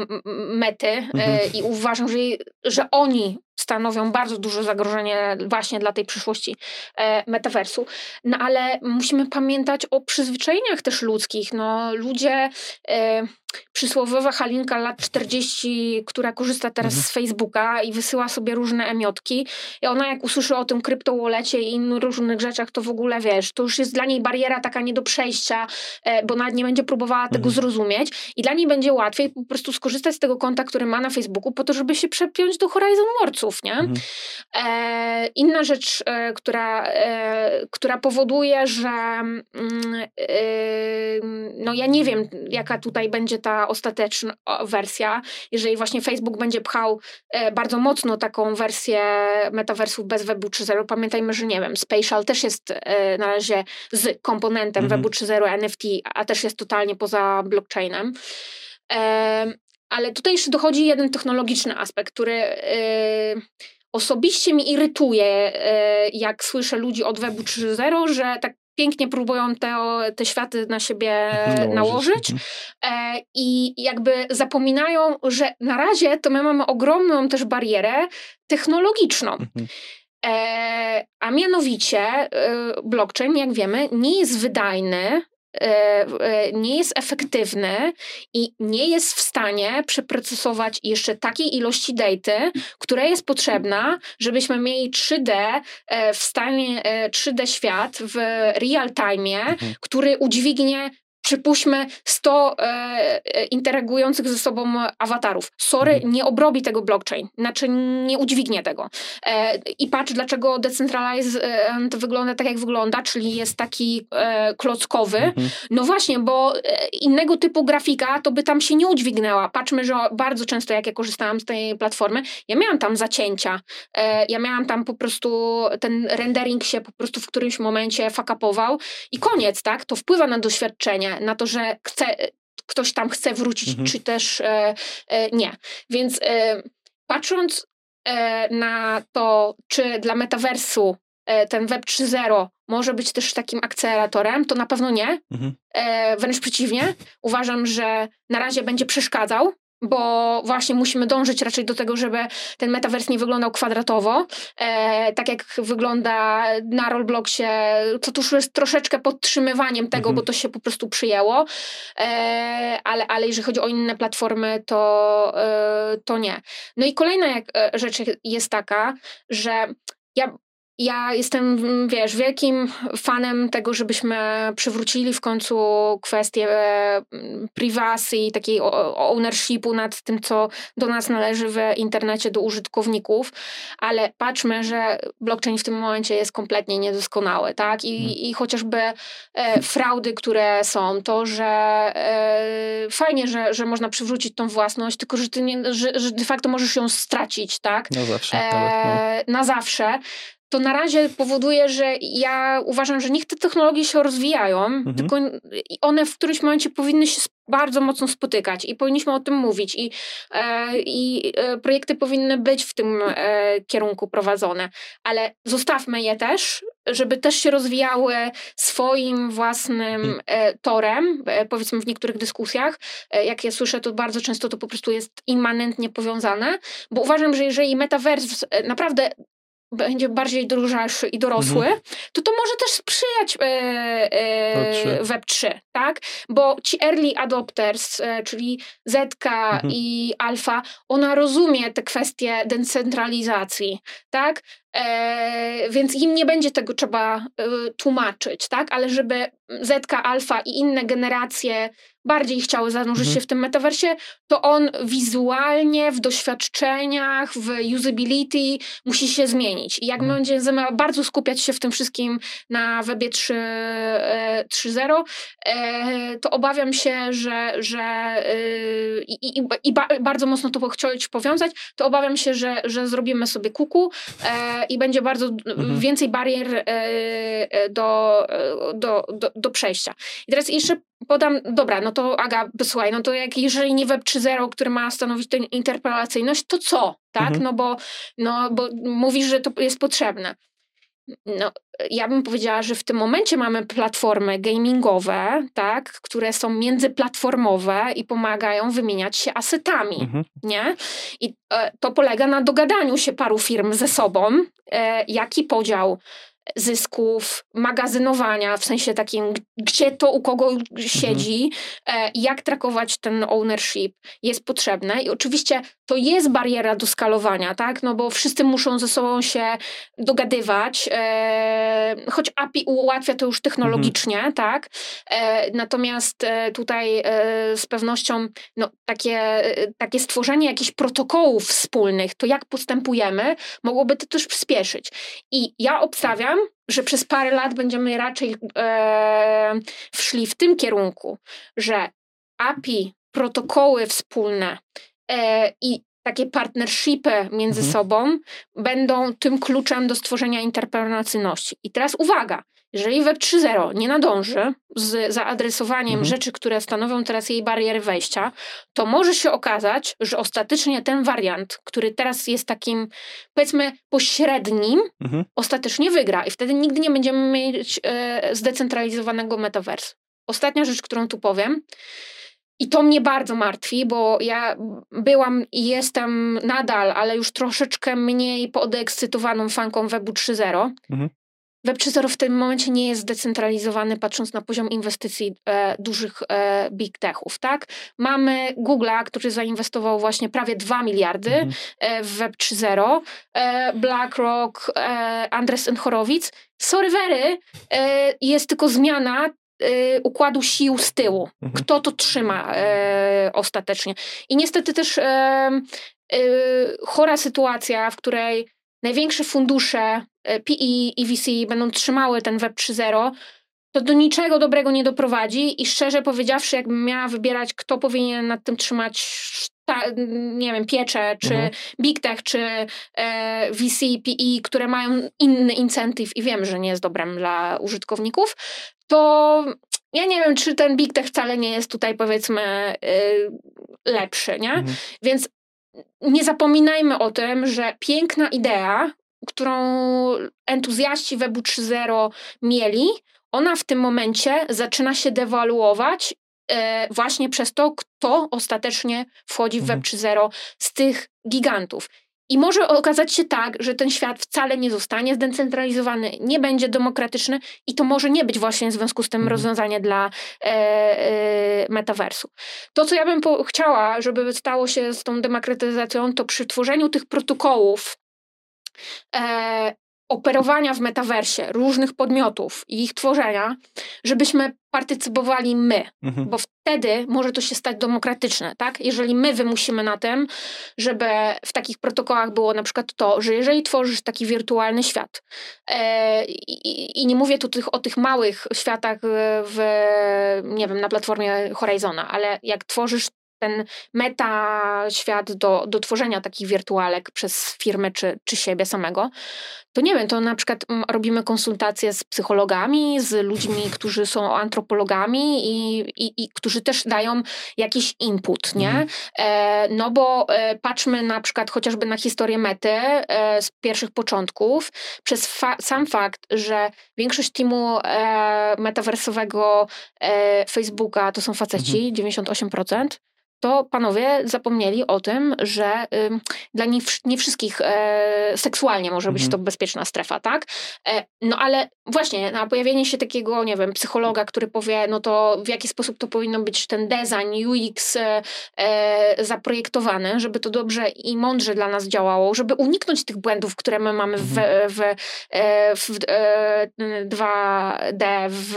[SPEAKER 2] mety hmm. i uważam, że, że oni stanowią bardzo duże zagrożenie właśnie dla tej przyszłości metaversu. No ale musimy pamiętać o przyzwyczajeniach też ludzkich. No, ludzie Eh, przysłowiowa Halinka lat 40, która korzysta teraz mhm. z Facebooka i wysyła sobie różne emiotki i ona jak usłyszy o tym kryptowolecie i innych różnych rzeczach, to w ogóle wiesz, to już jest dla niej bariera taka nie do przejścia, e, bo nawet nie będzie próbowała mhm. tego zrozumieć i dla niej będzie łatwiej po prostu skorzystać z tego konta, który ma na Facebooku po to, żeby się przepiąć do Horizon Warsów, nie? Mhm. E, inna rzecz, e, która, e, która powoduje, że mm, e, no ja nie wiem, jaka tutaj będzie ta ostateczna wersja, jeżeli właśnie Facebook będzie pchał e, bardzo mocno taką wersję metaversów bez Webu 3.0, pamiętajmy, że nie wiem, Spatial też jest e, na razie z komponentem mhm. Webu 3.0 NFT, a też jest totalnie poza blockchainem. E, ale tutaj jeszcze dochodzi jeden technologiczny aspekt, który osobiście mi irytuje, jak słyszę ludzi od Webu 3.0, że tak pięknie próbują te, te światy na siebie [LAUGHS] nałożyć, nałożyć mhm. e, i jakby zapominają, że na razie to my mamy ogromną też barierę technologiczną. Mhm. E, a mianowicie e, blockchain, jak wiemy, nie jest wydajny nie jest efektywny i nie jest w stanie przeprocesować jeszcze takiej ilości daty, która jest potrzebna, żebyśmy mieli 3D e, w stanie, 3D świat w real time, mhm. który udźwignie przypuśćmy 100 e, e, interagujących ze sobą awatarów. Sorry, mhm. nie obrobi tego blockchain, znaczy nie udźwignie tego. E, I patrz, dlaczego decentralized e, wygląda tak, jak wygląda, czyli jest taki e, klockowy. Mhm. No właśnie, bo e, innego typu grafika to by tam się nie udźwignęła. Patrzmy, że bardzo często, jak ja korzystałam z tej platformy, ja miałam tam zacięcia. ja miałam tam po prostu ten rendering się po prostu w którymś momencie fakapował i koniec, tak? To wpływa na doświadczenie, na to, że chce, ktoś tam chce wrócić, mhm. czy też e, e, nie. Więc e, patrząc e, na to, czy dla metaversu e, ten Web 3.0 może być też takim akceleratorem, to na pewno nie. Mhm. E, wręcz przeciwnie. Uważam, że na razie będzie przeszkadzał bo właśnie musimy dążyć raczej do tego, żeby ten metavers nie wyglądał kwadratowo, e, tak jak wygląda na Robloxie, to tuż jest troszeczkę podtrzymywaniem tego, mhm. bo to się po prostu przyjęło, e, ale, ale jeżeli chodzi o inne platformy, to, e, to nie. No i kolejna jak, e, rzecz jest taka, że ja ja jestem, wiesz, wielkim fanem tego, żebyśmy przywrócili w końcu kwestię e, privacy i takiej ownershipu nad tym, co do nas należy w internecie, do użytkowników, ale patrzmy, że blockchain w tym momencie jest kompletnie niedoskonały, tak? I, hmm. i chociażby e, fraudy, które są, to, że e, fajnie, że, że można przywrócić tą własność, tylko że, ty nie, że, że de facto możesz ją stracić, tak?
[SPEAKER 1] Na zawsze. E,
[SPEAKER 2] no. Na zawsze to na razie powoduje, że ja uważam, że niech te technologie się rozwijają, mhm. tylko one w którymś momencie powinny się bardzo mocno spotykać i powinniśmy o tym mówić i, e, i e, projekty powinny być w tym e, kierunku prowadzone, ale zostawmy je też, żeby też się rozwijały swoim własnym mhm. e, torem, e, powiedzmy w niektórych dyskusjach, e, jak ja słyszę, to bardzo często to po prostu jest immanentnie powiązane, bo uważam, że jeżeli metaverse naprawdę będzie bardziej dojrzały i dorosły, mhm. to to może też sprzyjać e, e, Web3, tak? Bo ci early adopters, e, czyli Zetka mhm. i Alfa, ona rozumie te kwestie decentralizacji, tak? E, więc im nie będzie tego trzeba e, tłumaczyć, tak? Ale żeby Zetka, Alfa i inne generacje bardziej chciały zanurzyć mhm. się w tym metaversie, to on wizualnie, w doświadczeniach, w usability musi się zmienić. I jak mhm. będzie bardzo skupiać się w tym wszystkim na webie 3.0, e, to obawiam się, że, że i, i, i bardzo mocno to chcieć powiązać, to obawiam się, że, że zrobimy sobie kuku i będzie bardzo mhm. więcej barier e, e, do, e, do, do, do przejścia. I teraz jeszcze podam, dobra, no to Aga, słuchaj, no to jak jeżeli nie Web 3.0, który ma stanowić tę interpelacyjność, to co? Tak? Mhm. No, bo, no bo mówisz, że to jest potrzebne. No, ja bym powiedziała, że w tym momencie mamy platformy gamingowe, tak, które są międzyplatformowe i pomagają wymieniać się asetami, mhm. nie? I e, to polega na dogadaniu się paru firm ze sobą, e, jaki podział zysków, magazynowania, w sensie takim, gdzie to u kogo siedzi, mhm. jak trakować ten ownership jest potrzebne. I oczywiście to jest bariera do skalowania, tak? No bo wszyscy muszą ze sobą się dogadywać, e, choć API ułatwia to już technologicznie, mhm. tak? E, natomiast tutaj z pewnością no, takie, takie stworzenie jakichś protokołów wspólnych, to jak postępujemy, mogłoby to też przyspieszyć. I ja obstawiam, że przez parę lat będziemy raczej e, wszli w tym kierunku, że API, protokoły wspólne e, i takie partnershipy między mhm. sobą będą tym kluczem do stworzenia interpersonalności. I teraz uwaga, jeżeli Web 3.0 nie nadąży z zaadresowaniem mhm. rzeczy, które stanowią teraz jej bariery wejścia, to może się okazać, że ostatecznie ten wariant, który teraz jest takim, powiedzmy, pośrednim, mhm. ostatecznie wygra i wtedy nigdy nie będziemy mieć e, zdecentralizowanego metaversu. Ostatnia rzecz, którą tu powiem, i to mnie bardzo martwi, bo ja byłam i jestem nadal, ale już troszeczkę mniej podekscytowaną fanką Webu 3.0. Mhm. Web 3.0 w tym momencie nie jest zdecentralizowany, patrząc na poziom inwestycji e, dużych e, big techów, tak? Mamy Google'a, który zainwestował właśnie prawie 2 miliardy mhm. e, w Web 3.0, e, BlackRock, e, Andres Horowitz. Sorry very, e, jest tylko zmiana układu sił z tyłu.
[SPEAKER 1] Mhm.
[SPEAKER 2] Kto to trzyma ostatecznie. I niestety też chora sytuacja, w której największe fundusze PE i VC będą trzymały ten Web 3.0, to do niczego dobrego nie doprowadzi i szczerze powiedziawszy, jakbym miała wybierać, kto powinien nad tym trzymać ta, nie wiem, piecze, czy
[SPEAKER 1] Mhm.
[SPEAKER 2] Big Tech, czy e, VC, PE, które mają inny incentyw i wiem, że nie jest dobrem dla użytkowników, to ja nie wiem, czy ten Big Tech wcale nie jest tutaj powiedzmy y, lepszy, nie?
[SPEAKER 1] Mhm.
[SPEAKER 2] Więc nie zapominajmy o tym, że piękna idea, którą entuzjaści Webu 3.0 mieli, ona w tym momencie zaczyna się dewaluować e, właśnie przez to, kto ostatecznie wchodzi w Web
[SPEAKER 1] Mhm.
[SPEAKER 2] 3.0 z tych gigantów. I może okazać się tak, że ten świat wcale nie zostanie zdecentralizowany, nie będzie demokratyczny i to może nie być właśnie w związku z tym
[SPEAKER 1] Mhm.
[SPEAKER 2] rozwiązanie dla e, e, metaversu. To, co ja bym po- chciała, żeby stało się z tą demokratyzacją, to przy tworzeniu tych protokołów e, operowania w metaversie różnych podmiotów i ich tworzenia, żebyśmy partycypowali my,
[SPEAKER 1] Mhm.
[SPEAKER 2] bo wtedy może to się stać demokratyczne, tak? Jeżeli my wymusimy na tym, żeby w takich protokołach było na przykład to, że jeżeli tworzysz taki wirtualny świat e, i, nie mówię tu tych, o tych małych światach w, nie wiem, na platformie Horizona, ale jak tworzysz ten meta świat do, do tworzenia takich wirtualek przez firmę czy, czy siebie samego, to nie wiem, to na przykład mm, robimy konsultacje z psychologami, z ludźmi, którzy są antropologami i, i, i którzy też dają jakiś input, nie?
[SPEAKER 1] Mhm.
[SPEAKER 2] E, no bo e, patrzmy na przykład chociażby na historię mety e, z pierwszych początków, przez fa- sam fakt, że większość teamu e, metaversowego e, Facebooka to są faceci, 98%, to panowie zapomnieli o tym, że ym, dla nie, nie wszystkich e, seksualnie może być
[SPEAKER 1] Mhm.
[SPEAKER 2] to bezpieczna strefa, tak? E, no ale właśnie, na pojawienie się takiego, nie wiem, psychologa, który powie, no to w jaki sposób to powinno być ten design, UX e, e, zaprojektowany, żeby to dobrze i mądrze dla nas działało, żeby uniknąć tych błędów, które my mamy w, w, e, w e, 2D, w,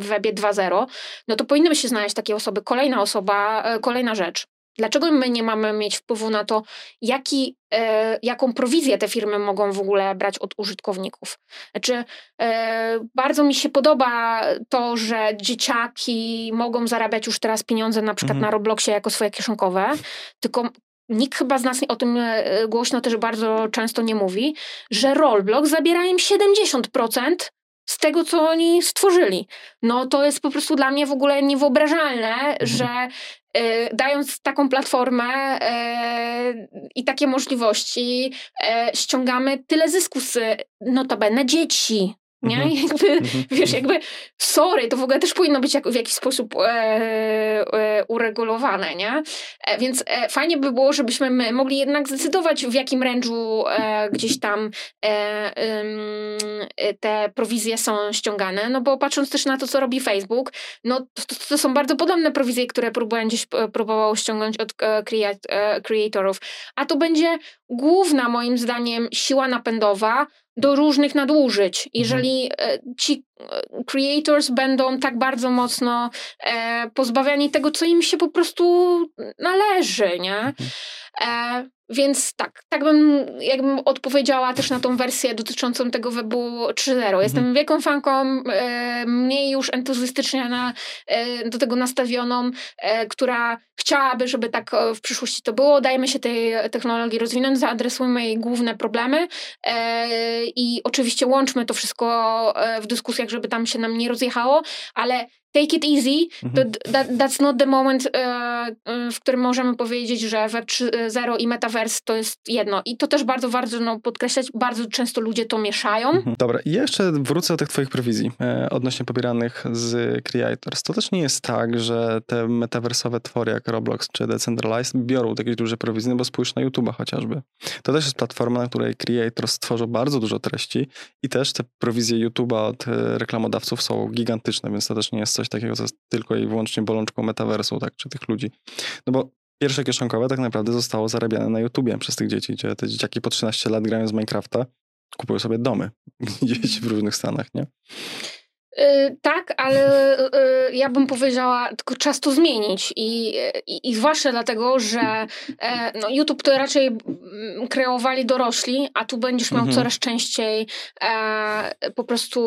[SPEAKER 2] w webie 2.0, no to powinny się znaleźć takie osoby. Kolejna osoba, e, kolejna rzecz. Dlaczego my nie mamy mieć wpływu na to, jaki, e, jaką prowizję te firmy mogą w ogóle brać od użytkowników? Znaczy, e, bardzo mi się podoba to, że dzieciaki mogą zarabiać już teraz pieniądze na przykład
[SPEAKER 1] Mhm.
[SPEAKER 2] na Robloxie jako swoje kieszonkowe, tylko nikt chyba z nas o tym e, głośno też bardzo często nie mówi, że Roblox zabiera im 70% z tego, co oni stworzyli. No to jest po prostu dla mnie w ogóle niewyobrażalne, że e, dając taką platformę e, i takie możliwości, e, ściągamy tyle zysku z notabene dzieci. Nie?
[SPEAKER 1] Mhm.
[SPEAKER 2] Jakby,
[SPEAKER 1] Mhm.
[SPEAKER 2] wiesz, jakby sorry, to w ogóle też powinno być jak, w jakiś sposób e, e, uregulowane, nie? E, więc e, fajnie by było, żebyśmy my mogli jednak zdecydować, w jakim range'u e, gdzieś tam e, te prowizje są ściągane, no bo patrząc też na to, co robi Facebook, no to, to, są bardzo podobne prowizje, które próbują gdzieś próbowało ściągnąć od creat- creatorów, a to będzie główna moim zdaniem siła napędowa do różnych nadużyć. Jeżeli e, ci e, creators będą tak bardzo mocno e, pozbawiani tego, co im się po prostu należy, nie? Więc tak, tak bym jakbym odpowiedziała też na tą wersję dotyczącą tego webu 3.0. Jestem wielką fanką, e, mniej już entuzjastycznie na, e, do tego nastawioną, e, która chciałaby, żeby tak e, w przyszłości to było. Dajmy się tej technologii rozwinąć, zaadresujmy jej główne problemy e, i oczywiście łączmy to wszystko e, w dyskusjach, żeby tam się nam nie rozjechało, ale take it easy, to
[SPEAKER 1] Mhm.
[SPEAKER 2] that, that's not the moment, w którym możemy powiedzieć, że Web 3.0 i Metaverse to jest jedno. I to też bardzo ważne no, podkreślać, bardzo często ludzie to mieszają.
[SPEAKER 1] Mhm. Dobra, i jeszcze wrócę do tych twoich prowizji e, odnośnie pobieranych z Creators. To też nie jest tak, że te metaversowe twory jak Roblox czy Decentralized biorą takie duże prowizje, no bo spójrz na YouTube'a chociażby. To też jest platforma, na której Creators tworzą bardzo dużo treści i też te prowizje YouTube'a od e, reklamodawców są gigantyczne, więc to też nie jest coś takiego, co jest tylko i wyłącznie bolączką metaversu, tak, czy tych ludzi. No bo pierwsze kieszonkowe tak naprawdę zostało zarabiane na YouTubie przez tych dzieci, gdzie te dzieciaki po 13 lat grają z Minecrafta, kupują sobie domy [LAUGHS] gdzieś w różnych stanach, nie?
[SPEAKER 2] Yy, tak, ale yy, ja bym powiedziała, tylko czas to zmienić i, i, i zwłaszcza dlatego, że e, no, YouTube to raczej mm, kreowali dorośli, a tu będziesz miał mhm. coraz częściej e, po prostu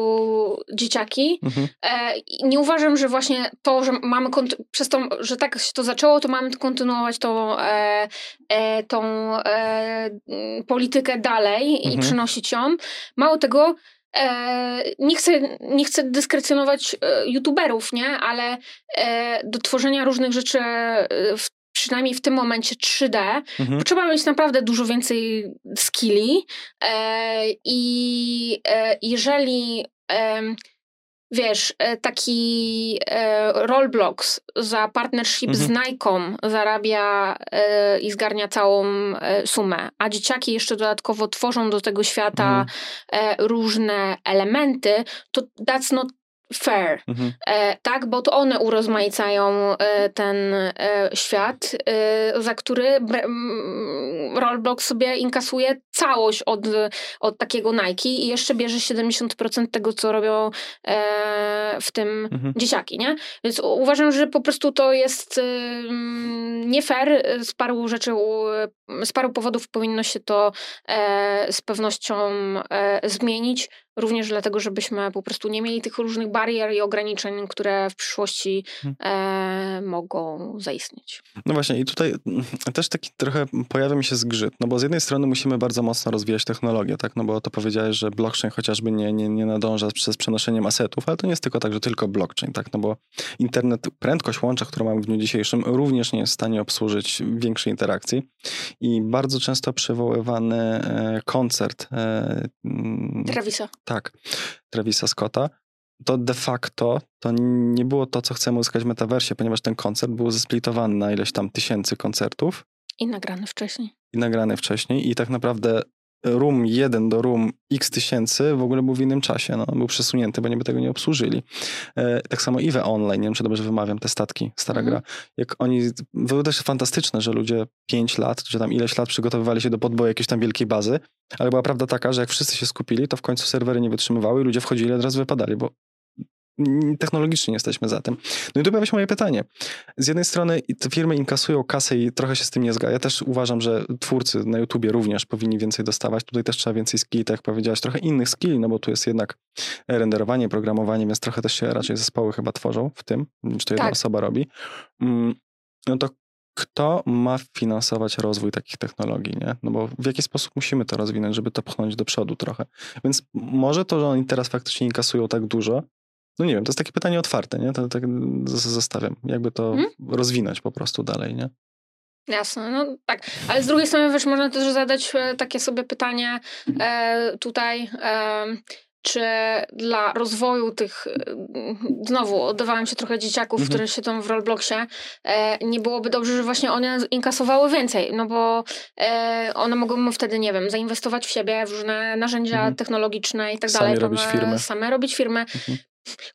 [SPEAKER 2] dzieciaki. Mhm. E, nie uważam, że właśnie to, że mamy przez to, że tak się to zaczęło, to mamy kontynuować tą, e, e, tą e, politykę dalej mhm. i przynosić ją. Mało tego, nie chcę, nie chcę dyskrecjonować e, youtuberów, nie? Ale e, do tworzenia różnych rzeczy w przynajmniej w tym momencie 3D, mhm. potrzeba mieć naprawdę dużo więcej skilli i jeżeli wiesz, e, taki e, Roblox za partnership mhm. z Nike zarabia e, i zgarnia całą sumę, a dzieciaki jeszcze dodatkowo tworzą do tego świata mhm. różne elementy, to that's not fair, mhm. e, tak, bo to one urozmaicają e, ten e, świat, e, za który Roblox sobie inkasuje całość od, od takiego Nike i jeszcze bierze 70% tego, co robią e, w tym mhm. dzieciaki, nie? Więc uważam, że po prostu to jest nie fair, z paru rzeczy, z paru powodów powinno się to e, z pewnością zmienić, również dlatego, żebyśmy po prostu nie mieli tych różnych barier i ograniczeń, które w przyszłości hmm. e, mogą zaistnieć.
[SPEAKER 1] No właśnie i tutaj też taki trochę pojawia mi się zgrzyt, no bo z jednej strony musimy bardzo mocno rozwijać technologię, tak, no bo to powiedziałeś, że blockchain chociażby nie, nie, nie nadąża przez przenoszenie asetów, ale to nie jest tylko tak, że tylko blockchain, tak, no bo internet, prędkość łącza, którą mamy w dniu dzisiejszym również nie jest w stanie obsłużyć większej interakcji i bardzo często przywoływany e, koncert e,
[SPEAKER 2] Travisa
[SPEAKER 1] tak, Travisa Scotta, to de facto to nie było to, co chcemy uzyskać w metaversie, ponieważ ten koncert był zesplitowany na ileś tam tysięcy koncertów.
[SPEAKER 2] I nagrany wcześniej.
[SPEAKER 1] I nagrany wcześniej. I tak naprawdę room 1 do room x tysięcy w ogóle był w innym czasie. No, był przesunięty, bo nie by tego nie obsłużyli. E, tak samo EVE Online, nie wiem, czy dobrze wymawiam te statki, stara mm. gra. Jak oni, było też fantastyczne, że ludzie 5 lat, czy tam ileś lat przygotowywali się do podboju jakiejś tam wielkiej bazy, ale była prawda taka, że jak wszyscy się skupili, to w końcu serwery nie wytrzymywały i ludzie wchodzili od razu wypadali, bo technologicznie nie jesteśmy za tym. No i tu pojawia się moje pytanie. Z jednej strony te firmy inkasują kasę i trochę się z tym nie zgadza. Ja też uważam, że twórcy na YouTubie również powinni więcej dostawać. Tutaj też trzeba więcej skilli, tak jak powiedziałaś, trochę innych skilli, no bo tu jest jednak renderowanie, programowanie, więc trochę też się raczej zespoły chyba tworzą w tym, czy to jedna tak. osoba robi. Mm, no to kto ma finansować rozwój takich technologii, nie? No bo w jaki sposób musimy to rozwinąć, żeby to pchnąć do przodu trochę. Więc może to, że oni teraz faktycznie inkasują tak dużo, no nie wiem, to jest takie pytanie otwarte, nie? To tak zostawiam. Jakby to hmm? rozwinąć po prostu dalej, nie?
[SPEAKER 2] Jasne, no tak. Ale z drugiej strony, wiesz, można też zadać e, takie sobie pytanie e, tutaj, e, czy dla rozwoju tych, e, znowu oddawałam się trochę dzieciaków, mhm. które siedzą w Robloxie, e, nie byłoby dobrze, że właśnie one inkasowały więcej, no bo e, one mogą wtedy, nie wiem, zainwestować w siebie, w różne narzędzia mhm. technologiczne i tak
[SPEAKER 1] same
[SPEAKER 2] dalej.
[SPEAKER 1] Robić firmy.
[SPEAKER 2] Same robić firmy.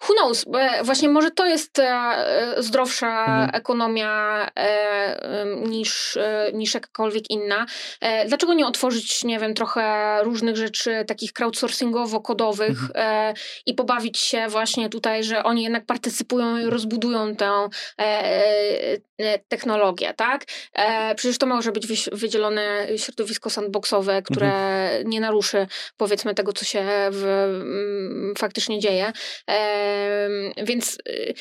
[SPEAKER 2] Who knows? Właśnie może to jest e, zdrowsza mhm. ekonomia e, niż, e, niż jakakolwiek inna. Dlaczego nie otworzyć, nie wiem, trochę różnych rzeczy takich crowdsourcingowo-kodowych mhm. i pobawić się właśnie tutaj, że oni jednak partycypują i rozbudują tę technologię, tak? Przecież to może być wydzielone środowisko sandboxowe, które mhm. nie naruszy powiedzmy tego, co się w, faktycznie dzieje. Więc y,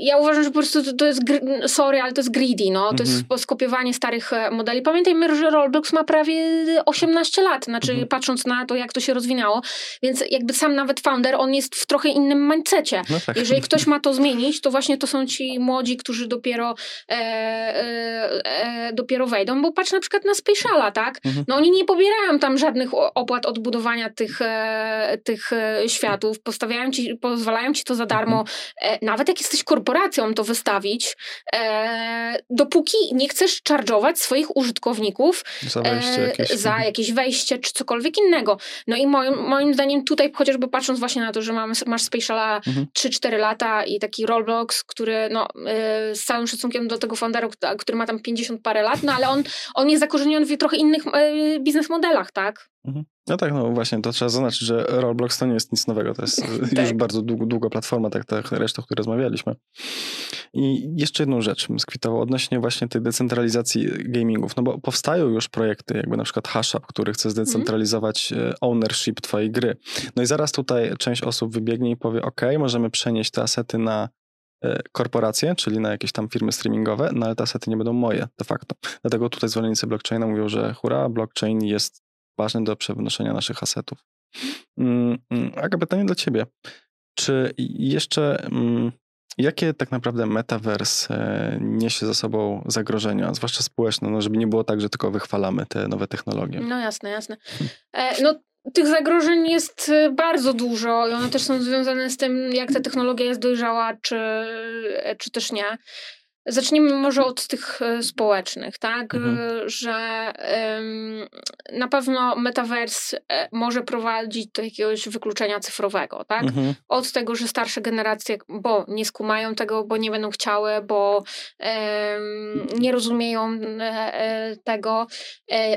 [SPEAKER 2] ja uważam, że po prostu to, to jest, sorry, ale to jest greedy, no. To mhm. jest skopiowanie starych e, modeli. Pamiętajmy, że Roblox ma prawie 18 lat, znaczy mhm. patrząc na to, jak to się rozwinęło. Więc jakby sam nawet founder, on jest w trochę innym mindsetie. No tak. Jeżeli ktoś ma to zmienić, to właśnie to są ci młodzi, którzy dopiero e, e, e, dopiero wejdą, bo patrz na przykład na Spatiala, tak? Mhm. No oni nie pobierają tam żadnych opłat odbudowania tych, e, tych e, światów, postawiają ci, pozwalają ci to za darmo, mhm. e, nawet jak jesteś korporacją, to wystawić, e, dopóki nie chcesz charge'ować swoich użytkowników
[SPEAKER 1] za, wejście jakieś.
[SPEAKER 2] za jakieś wejście czy cokolwiek innego. No i moim, moim zdaniem tutaj chociażby patrząc właśnie na to, że mamy, masz Spatiala mhm. 3-4 lata i taki Roblox, który no, e, z całym szacunkiem do tego foundera, który ma tam 50 parę lat, no ale on, on jest zakorzeniony w trochę innych biznes modelach, tak?
[SPEAKER 1] Mhm. No tak, no właśnie, to trzeba zaznaczyć, że Roblox to nie jest nic nowego, to jest [LAUGHS] tak. już bardzo długo, długa platforma, tak jak reszta, o której rozmawialiśmy. I jeszcze jedną rzecz bym skwitował odnośnie właśnie tej decentralizacji gamingów, no bo powstają już projekty, jakby na przykład Hashup, który chce zdecentralizować mm. ownership twojej gry. No i zaraz tutaj część osób wybiegnie i powie, ok, możemy przenieść te asety na e, korporacje, czyli na jakieś tam firmy streamingowe, no ale te asety nie będą moje de facto. Dlatego tutaj zwolennicy blockchaina mówią, że hura, blockchain jest ważny do przenoszenia naszych asetów. Mm, mm, Aga, pytanie dla ciebie. Czy jeszcze mm, jakie tak naprawdę metavers e, niesie za sobą zagrożenia, zwłaszcza społeczne, no żeby nie było tak, że tylko wychwalamy te nowe technologie?
[SPEAKER 2] No jasne, jasne. E, no tych zagrożeń jest e, bardzo dużo i one też są związane z tym, jak ta technologia jest dojrzała, czy, czy też nie. Zacznijmy może od tych e, społecznych, tak? Mhm. E, że um, na pewno metavers e, może prowadzić do jakiegoś wykluczenia cyfrowego, tak? Mhm. Od tego, że starsze generacje, bo nie skumają tego, bo nie będą chciały, bo um, nie rozumieją tego,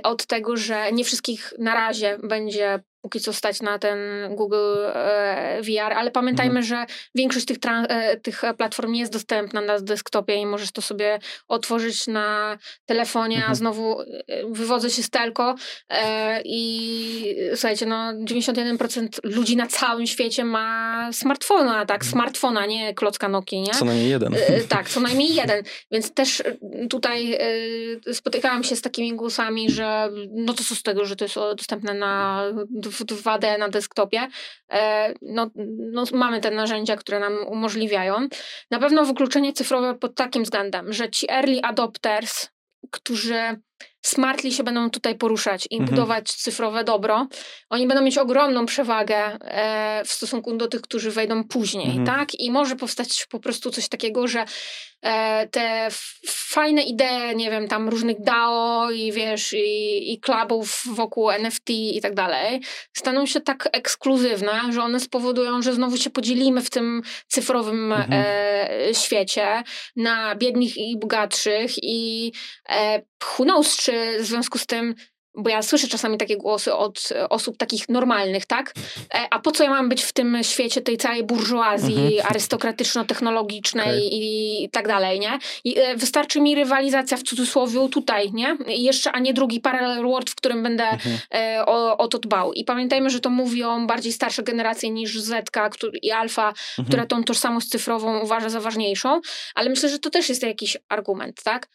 [SPEAKER 2] od tego, że nie wszystkich na razie będzie póki co stać na ten Google e, VR, ale pamiętajmy, mhm. że większość tych, e, tych platform jest dostępna na desktopie i możesz to sobie otworzyć na telefonie, mhm. a znowu e, wywodzę się z telko i słuchajcie, no 91% ludzi na całym świecie ma smartfona, tak, mhm. smartfona, nie klocka Nokia, nie?
[SPEAKER 1] Co najmniej jeden.
[SPEAKER 2] Tak, co najmniej jeden, więc też tutaj spotykałam się z takimi głosami, że no to co z tego, że to jest dostępne na w 2D na desktopie, e, no, no, mamy te narzędzia, które nam umożliwiają. Na pewno wykluczenie cyfrowe pod takim względem, że ci early adopters, którzy smartly się będą tutaj poruszać i mhm. budować cyfrowe dobro, oni będą mieć ogromną przewagę e, w stosunku do tych, którzy wejdą później, mhm. tak? I może powstać po prostu coś takiego, że e, te fajne idee, nie wiem, tam różnych DAO i wiesz, i, i klubów wokół NFT i tak dalej, staną się tak ekskluzywne, że one spowodują, że znowu się podzielimy w tym cyfrowym mhm. e, świecie na biednych i bogatszych i who knows, czy w związku z tym bo ja słyszę czasami takie głosy od osób takich normalnych, tak? E, a po co ja mam być w tym świecie tej całej burżuazji mhm. arystokratyczno-technologicznej okay. i, tak dalej, nie? I e, wystarczy mi rywalizacja w cudzysłowie tutaj, nie? I jeszcze, a nie drugi parallel world, w którym będę mhm. E, o, o to dbał. I pamiętajmy, że to mówią bardziej starsze generacje niż Zetka który, i Alfa, mhm. która tą tożsamość cyfrową uważa za ważniejszą, ale myślę, że to też jest jakiś argument, tak?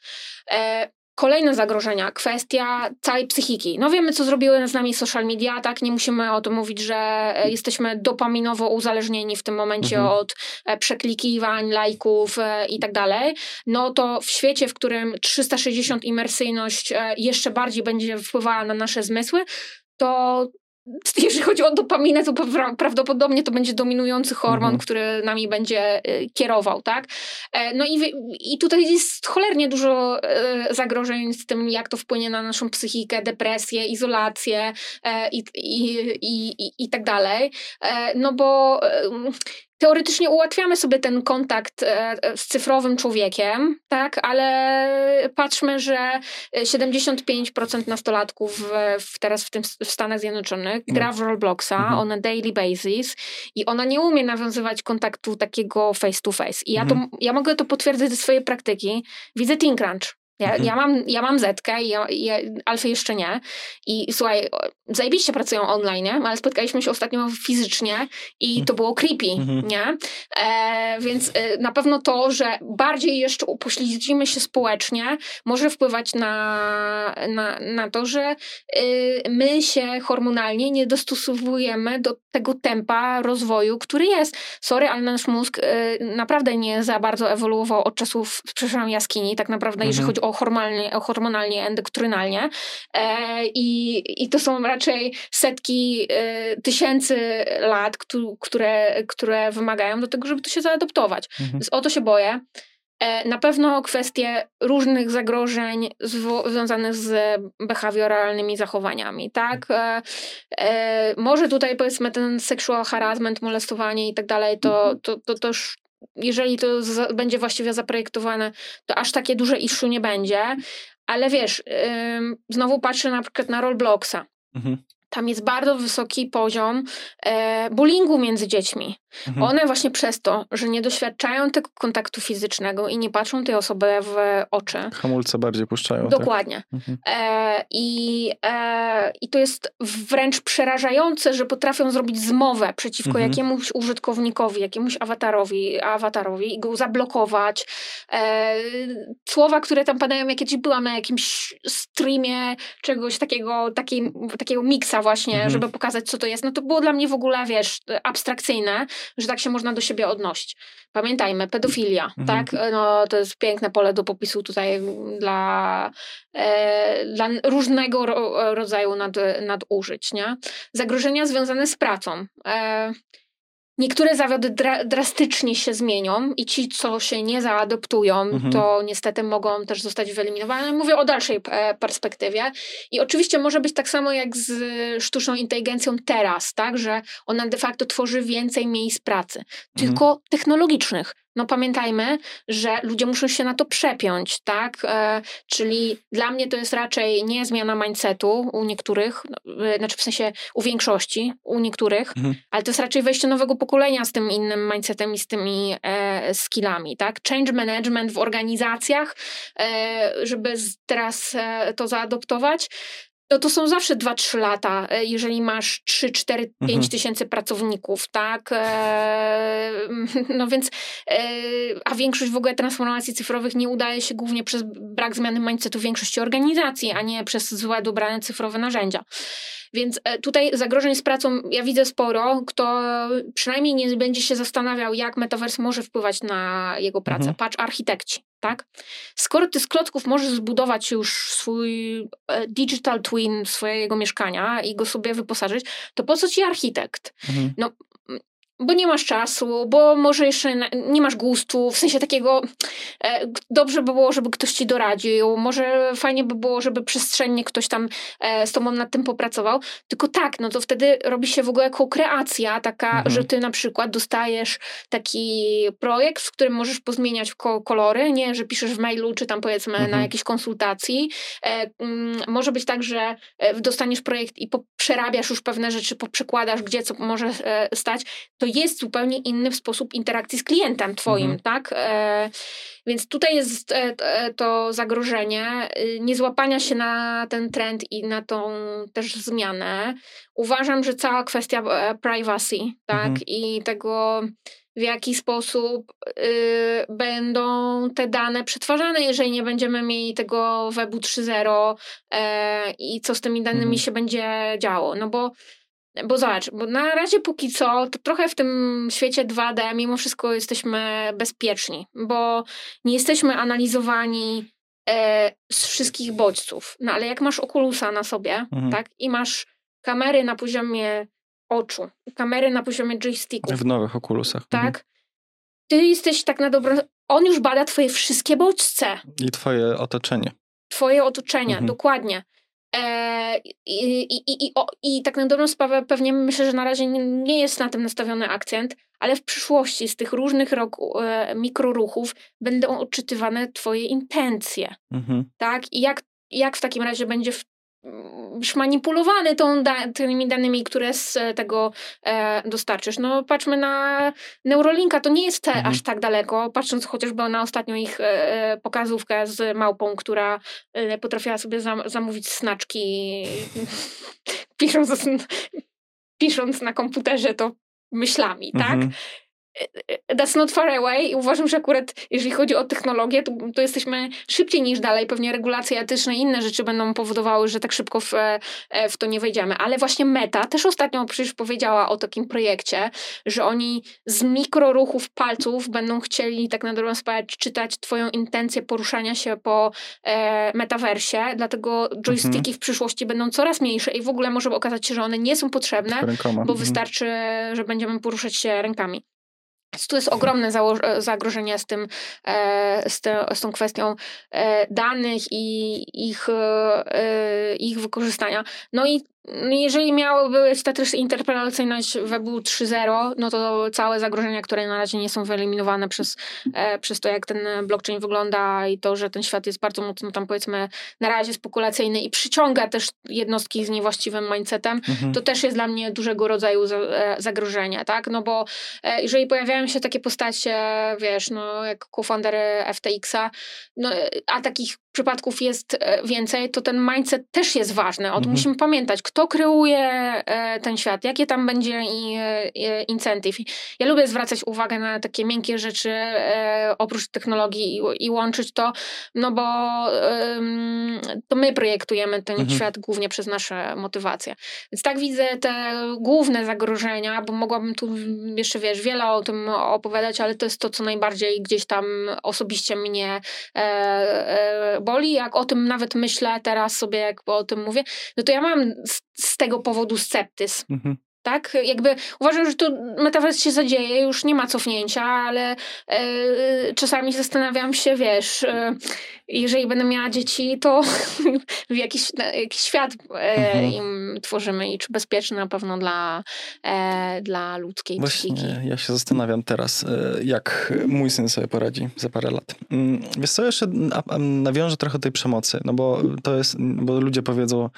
[SPEAKER 2] Kolejne zagrożenia, kwestia całej psychiki. No wiemy, co zrobiły z nami social media, tak? Nie musimy o tym mówić, że e, jesteśmy dopaminowo uzależnieni w tym momencie mhm. od e, przeklikiwań, lajków e, i tak dalej. No to w świecie, w którym 360 imersyjność jeszcze bardziej będzie wpływała na nasze zmysły, to jeżeli chodzi o dopaminę, to prawdopodobnie to będzie dominujący hormon, mhm. który nami będzie y, kierował, tak? E, no i, i tutaj jest cholernie dużo e, zagrożeń z tym, jak to wpłynie na naszą psychikę, depresję, izolację e, i, i, i, i, i tak dalej. No bo teoretycznie ułatwiamy sobie ten kontakt e, z cyfrowym człowiekiem, tak, ale patrzmy, że 75% nastolatków w, teraz w, tym, w Stanach Zjednoczonych gra no. w Robloxa mhm. on a daily basis i ona nie umie nawiązywać kontaktu takiego face to face. I ja, to, mhm. ja mogę to potwierdzić ze swojej praktyki. Widzę Teen Crunch. Ja, mhm. ja, mam, ja mam Zetkę, ja, ja, Alfy jeszcze nie. I słuchaj, zajebiście pracują online, ale spotkaliśmy się ostatnio fizycznie i to było creepy, mhm. nie? E, więc e, na pewno to, że bardziej jeszcze upośledzimy się społecznie, może wpływać na, na, na to, że e, my się hormonalnie nie dostosowujemy do tego tempa rozwoju, który jest. Sorry, ale nasz mózg e, naprawdę nie za bardzo ewoluował od czasów, przepraszam, jaskini, tak naprawdę, mhm. jeżeli chodzi o hormonalnie, o hormonalnie endoktrynalnie. E, i, I to są raczej setki e, tysięcy lat, które, które wymagają do tego, żeby to się zaadoptować. Mhm. Więc o to się boję. E, na pewno kwestie różnych zagrożeń związanych z behawioralnymi zachowaniami, tak? Może tutaj powiedzmy ten sexual harassment, molestowanie i tak dalej, to, mhm. to, to, to już jeżeli to za, będzie właściwie zaprojektowane, to aż takie duże issue nie będzie, ale wiesz, ym, znowu patrzę na przykład na Robloxa. Mhm. Tam jest bardzo wysoki poziom e, bullyingu między dziećmi. Mhm. One właśnie przez to, że nie doświadczają tego kontaktu fizycznego i nie patrzą tej osoby w oczy.
[SPEAKER 1] Hamulce bardziej puszczają.
[SPEAKER 2] Tak? Dokładnie. Tak? Mhm. E, i, e, I to jest wręcz przerażające, że potrafią zrobić zmowę przeciwko mhm. jakiemuś użytkownikowi, jakiemuś awatarowi, awatarowi i go zablokować. E, słowa, które tam padają, jak kiedyś byłam na jakimś streamie czegoś takiego, takiej, takiego miksa właśnie, mhm. żeby pokazać, co to jest, no to było dla mnie w ogóle, wiesz, abstrakcyjne, że tak się można do siebie odnosić. Pamiętajmy, pedofilia, mhm. tak? No, to jest piękne pole do popisu tutaj dla, e, dla różnego ro, rodzaju nad, nadużyć, nie? Zagrożenia związane z pracą. E, Niektóre zawody dra drastycznie się zmienią i ci, co się nie zaadoptują, mhm. to niestety mogą też zostać wyeliminowane. Mówię o dalszej e, perspektywie. I oczywiście może być tak samo jak z sztuczną inteligencją teraz, tak, że ona de facto tworzy więcej miejsc pracy, mhm. tylko technologicznych. No pamiętajmy, że ludzie muszą się na to przepiąć, tak? E, czyli dla mnie to jest raczej nie zmiana mindsetu u niektórych, no, e, znaczy w sensie u większości, u niektórych, mhm. ale to jest raczej wejście nowego pokolenia z tym innym mindsetem i z tymi e, skillami, tak? Change management w organizacjach, e, żeby teraz e, to zaadoptować. No to są zawsze 2-3 lata, e, jeżeli masz 3, 4, 5 mhm. tysięcy pracowników, tak? E, [LAUGHS] no więc, e, a większość w ogóle transformacji cyfrowych nie udaje się głównie przez brak zmiany mindsetu większości organizacji, a nie przez złe dobrane cyfrowe narzędzia. Więc e, tutaj zagrożeń z pracą ja widzę sporo. Kto przynajmniej nie będzie się zastanawiał, jak metaverse może wpływać na jego pracę. Mhm. Patrz, architekci, tak? Skoro ty z klocków możesz zbudować już swój e, digital twin swojego mieszkania i go sobie wyposażyć, to po co ci architekt? Mhm. No, bo nie masz czasu, bo może jeszcze nie masz gustu, w sensie takiego e, dobrze by było, żeby ktoś ci doradził, może fajnie by było, żeby przestrzennie ktoś tam e, z tobą nad tym popracował, tylko tak, no to wtedy robi się w ogóle jako kreacja taka, mhm. że ty na przykład dostajesz taki projekt, w którym możesz pozmieniać ko kolory, nie, że piszesz w mailu, czy tam powiedzmy mhm. na jakiejś konsultacji. E, mm, może być tak, że dostaniesz projekt i przerabiasz już pewne rzeczy, poprzekładasz, gdzie co może stać, to jest zupełnie inny sposób interakcji z klientem twoim, mhm. tak? E, więc tutaj jest e, e to zagrożenie y, niezłapania się na ten trend i na tą też zmianę. Uważam, że cała kwestia e, privacy, tak? Mhm. I tego w jaki sposób y, będą te dane przetwarzane, jeżeli nie będziemy mieli tego webu 3.0 y, i co z tymi danymi mhm. się będzie działo. No bo bo zobacz, bo na razie póki co, to trochę w tym świecie 2D mimo wszystko jesteśmy bezpieczni, bo nie jesteśmy analizowani e, z wszystkich bodźców. No ale jak masz okulusa na sobie, mhm. tak, i masz kamery na poziomie oczu, kamery na poziomie joysticku.
[SPEAKER 1] W nowych okulusach.
[SPEAKER 2] Tak. Mhm. Ty jesteś tak na dobro... On już bada twoje wszystkie bodźce.
[SPEAKER 1] I twoje otoczenie.
[SPEAKER 2] Twoje otoczenie, mhm. dokładnie. E, i, i, i, o, I tak na dobrą sprawę pewnie myślę, że na razie nie jest na tym nastawiony akcent, ale w przyszłości z tych różnych roku, e, mikroruchów będą odczytywane twoje intencje. Mhm. Tak? I jak, jak w takim razie będzie w już manipulowany tą da tymi danymi, które z tego e, dostarczysz. No patrzmy na Neurolinka, to nie jest mhm. aż tak daleko, patrząc chociażby na ostatnią ich e, e pokazówkę z małpą, która e, potrafiła sobie zam zamówić snaczki [LAUGHS] pisząc, pisząc na komputerze to myślami, tak? mhm. tak? That's not far away i uważam, że akurat jeżeli chodzi o technologię, to, to jesteśmy szybciej niż dalej. Pewnie regulacje etyczne i inne rzeczy będą powodowały, że tak szybko w, e, w to nie wejdziemy. Ale właśnie Meta też ostatnio przecież powiedziała o takim projekcie, że oni z mikroruchów palców będą chcieli tak na dobrą sprawę czytać twoją intencję poruszania się po e, metaversie, dlatego joysticki mhm. w przyszłości będą coraz mniejsze i w ogóle może okazać się, że one nie są potrzebne, bo mhm. wystarczy, że będziemy poruszać się rękami. Tu jest ogromne zagrożenie z, tym, e, z, te, z tą kwestią e, danych i ich, e, ich wykorzystania. No i jeżeli miałoby być ta też interpretacyjność webu 3.0, no to całe zagrożenia, które na razie nie są wyeliminowane przez, e, przez to, jak ten blockchain wygląda i to, że ten świat jest bardzo mocno tam powiedzmy na razie spekulacyjny i przyciąga też jednostki z niewłaściwym mindsetem, mhm. to też jest dla mnie dużego rodzaju za, e, zagrożenie, tak? No bo e, jeżeli pojawiają się takie postacie, wiesz, no jak co-founder FTX-a, no, a takich przypadków jest e, więcej, to ten mindset też jest ważny. O tym mhm. musimy pamiętać, kto kreuje e, ten świat, jakie tam będzie e, incentyw. Ja lubię zwracać uwagę na takie miękkie rzeczy oprócz technologii i, łączyć to, no bo to my projektujemy ten mhm. świat głównie przez nasze motywacje. Więc tak widzę te główne zagrożenia, bo mogłabym tu jeszcze, wiesz, wiele o tym opowiadać, ale to jest to, co najbardziej gdzieś tam osobiście mnie boli, jak o tym nawet myślę teraz sobie, jak o tym mówię, no to ja mam z, z tego powodu sceptyzm. Mhm tak? Jakby uważam, że to metavers się zadzieje, już nie ma cofnięcia, ale e, czasami zastanawiam się, wiesz, e, jeżeli będę miała dzieci, to [LAUGHS] jakiś, jakiś świat e, mhm. im tworzymy i czy bezpieczny na pewno dla, dla ludzkiej
[SPEAKER 1] Właśnie,
[SPEAKER 2] psychiki.
[SPEAKER 1] ja się zastanawiam teraz, jak mój syn sobie poradzi za parę lat. Mm, wiesz co, jeszcze nawiążę trochę tej przemocy, no bo to jest, bo ludzie powiedzą,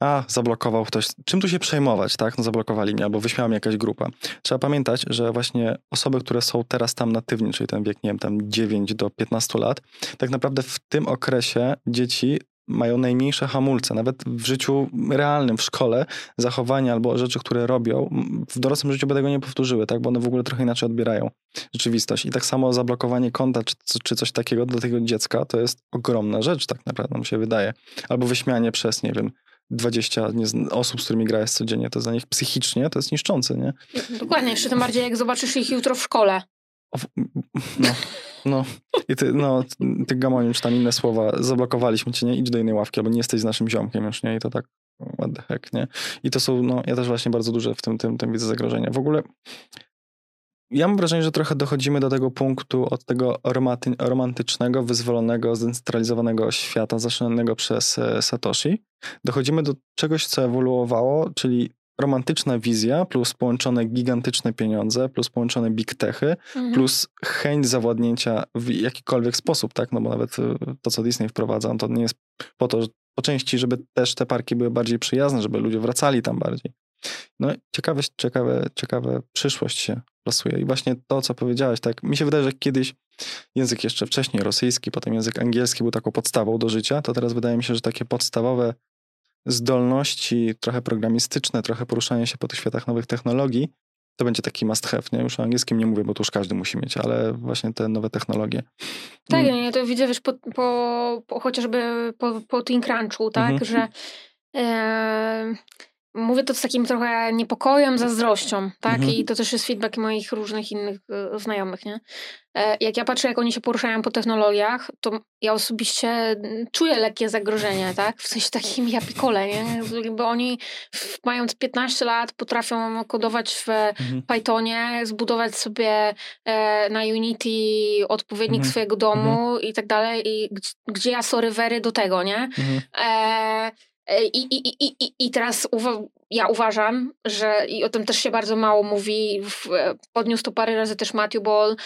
[SPEAKER 1] a, zablokował ktoś. Czym tu się przejmować, tak? No zablokowali mnie albo wyśmiała mnie jakaś grupa. Trzeba pamiętać, że właśnie osoby, które są teraz tam natywnie, czyli ten wiek, nie wiem, tam 9 do 15 lat, tak naprawdę w tym okresie dzieci mają najmniejsze hamulce, nawet w życiu realnym, w szkole, zachowania albo rzeczy, które robią, w dorosłym życiu by tego nie powtórzyły, tak? Bo one w ogóle trochę inaczej odbierają rzeczywistość. I tak samo zablokowanie konta czy, czy coś takiego dla tego dziecka to jest ogromna rzecz, tak naprawdę, mi się wydaje. Albo wyśmianie przez, nie wiem, 20 osób, z którymi grałeś codziennie, to dla nich psychicznie to jest niszczące, nie?
[SPEAKER 2] Dokładnie, jeszcze tym bardziej jak zobaczysz ich jutro w szkole.
[SPEAKER 1] No, no. I ty, no, ty gamoniu, czy tam inne słowa, zablokowaliśmy cię, nie? Idź do innej ławki, albo nie jesteś z naszym ziomkiem już, nie? I to tak, what the heck, nie? I to są, no, ja też właśnie bardzo duże w tym, tym, tym widzę zagrożenia. W ogóle ja mam wrażenie, że trochę dochodzimy do tego punktu od tego romantycznego, wyzwolonego, zdecentralizowanego świata zaczynionego przez e, Satoshi. Dochodzimy do czegoś, co ewoluowało, czyli romantyczna wizja plus połączone gigantyczne pieniądze, plus połączone big techy, mhm. plus chęć zawładnięcia w jakikolwiek sposób, tak? No bo nawet e, to, co Disney wprowadza, to nie jest po to, po części, żeby też te parki były bardziej przyjazne, żeby ludzie wracali tam bardziej. No ciekawe, ciekawe, ciekawe przyszłość się plasuje. I właśnie to, co powiedziałeś, tak, mi się wydaje, że kiedyś język jeszcze wcześniej rosyjski, potem język angielski był taką podstawą do życia, to teraz wydaje mi się, że takie podstawowe zdolności, trochę programistyczne, trochę poruszanie się po tych światach nowych technologii, to będzie taki must have, nie? Już o angielskim nie mówię, bo to już każdy musi mieć, ale właśnie te nowe technologie.
[SPEAKER 2] Tak, mm. ja to widzę, wiesz, po, po, po chociażby po, po Think Crunchu, tak, mhm. że e, Mówię to z takim trochę niepokojem, zazdrością, tak? Mhm. I to też jest feedback moich różnych innych e, znajomych, nie? E, jak ja patrzę, jak oni się poruszają po technologiach, to ja osobiście czuję lekkie zagrożenie, [LAUGHS] tak? W sensie takim ja pikole, nie? Bo oni mając 15 lat potrafią kodować w mhm. Pythonie, zbudować sobie e, na Unity odpowiednik mhm. swojego domu mhm. i tak dalej i gdzie ja sorry wery do tego, nie? Mhm. E, I, i, i, i, i teraz uwa ja uważam, że i o tym też się bardzo mało mówi, w, e, podniósł to parę razy też Matthew Ball,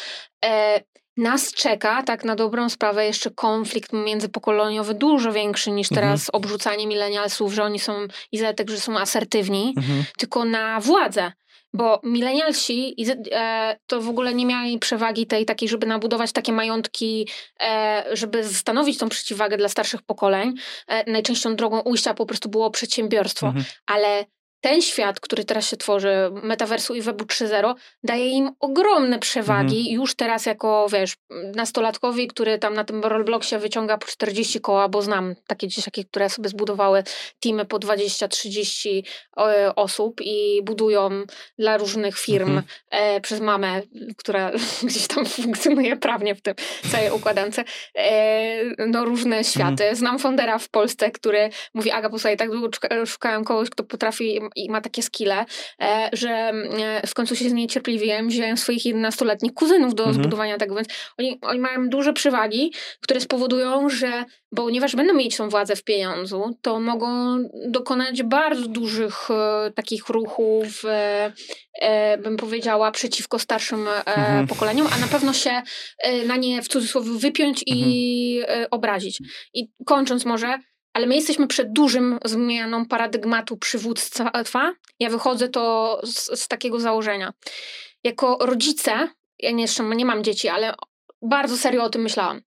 [SPEAKER 2] e, nas czeka tak na dobrą sprawę jeszcze konflikt międzypokoleniowy dużo większy niż mhm. teraz mhm. obrzucanie milenialsów, że oni są i tak, że są asertywni, mhm. tylko na władzę. Bo milenialsi e, to w ogóle nie mieli przewagi tej takiej, żeby nabudować takie majątki, e, żeby stanowić tą przeciwwagę dla starszych pokoleń. E, najczęstszą drogą ujścia po prostu było przedsiębiorstwo. Mhm. Ale ten świat, który teraz się tworzy, metaversu i webu 3.0, daje im ogromne przewagi mhm. już teraz jako, wiesz, nastolatkowi, który tam na tym Robloxie wyciąga po 40 koła, bo znam takie dzieciaki, które sobie zbudowały teamy po 20-30 e, osób i budują dla różnych firm mhm. e, przez mamę, która [LAUGHS] gdzieś tam funkcjonuje prawnie w tym całej układance, e, no różne światy. Mhm. Znam foundera w Polsce, który mówi, Aga, posłuchaj, tak długo szukałem kogoś, kto potrafi i ma takie skille, e, że e, w końcu się zniecierpliwiłem, wziąłem swoich 11-letnich kuzynów do mhm. zbudowania tego, więc oni, oni mają duże przewagi, które spowodują, że ponieważ będą mieć tą władzę w pieniądzu, to mogą dokonać bardzo dużych e, takich ruchów, e, e, bym powiedziała, przeciwko starszym e, mhm. pokoleniom, a na pewno się na nie w cudzysłowie wypiąć i mhm. obrazić. I kończąc może, ale my jesteśmy przed dużym zmianą paradygmatu przywództwa. Ja wychodzę to z, z takiego założenia. Jako rodzice, ja nie, jeszcze nie mam dzieci, ale bardzo serio o tym myślałam.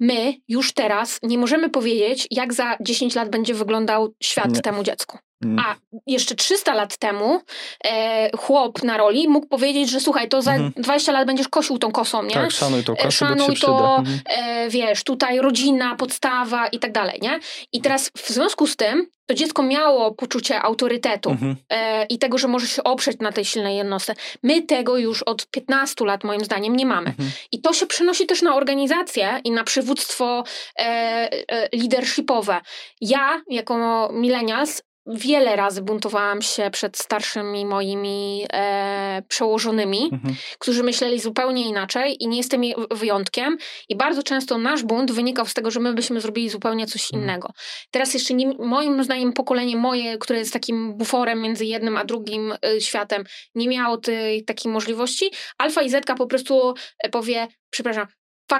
[SPEAKER 2] My już teraz nie możemy powiedzieć, jak za 10 lat będzie wyglądał świat nie. temu dziecku. Mm. A jeszcze 300 lat temu e, chłop na roli mógł powiedzieć, że słuchaj, to za mm. 20 lat będziesz kosił tą kosą, nie?
[SPEAKER 1] Tak, szanuj to kosę,
[SPEAKER 2] Szanuj to, mhm. e, wiesz, tutaj rodzina, podstawa i tak dalej, nie? I teraz w związku z tym to dziecko miało poczucie autorytetu mhm. e, i tego, że może się oprzeć na tej silnej jednostce. My tego już od 15 lat, moim zdaniem, nie mamy. Mhm. I to się przenosi też na organizację i na przywództwo e, e, leadershipowe. Ja, jako millennials, wiele razy buntowałam się przed starszymi moimi e, przełożonymi, mhm. którzy myśleli zupełnie inaczej i nie jestem wyjątkiem. I bardzo często nasz bunt wynikał z tego, że my byśmy zrobili zupełnie coś mhm. innego. Teraz jeszcze nie, moim zdaniem pokolenie moje, które jest takim buforem między jednym a drugim y, światem, nie miało tej takiej możliwości. Alfa i Zetka po prostu e, powie, przepraszam,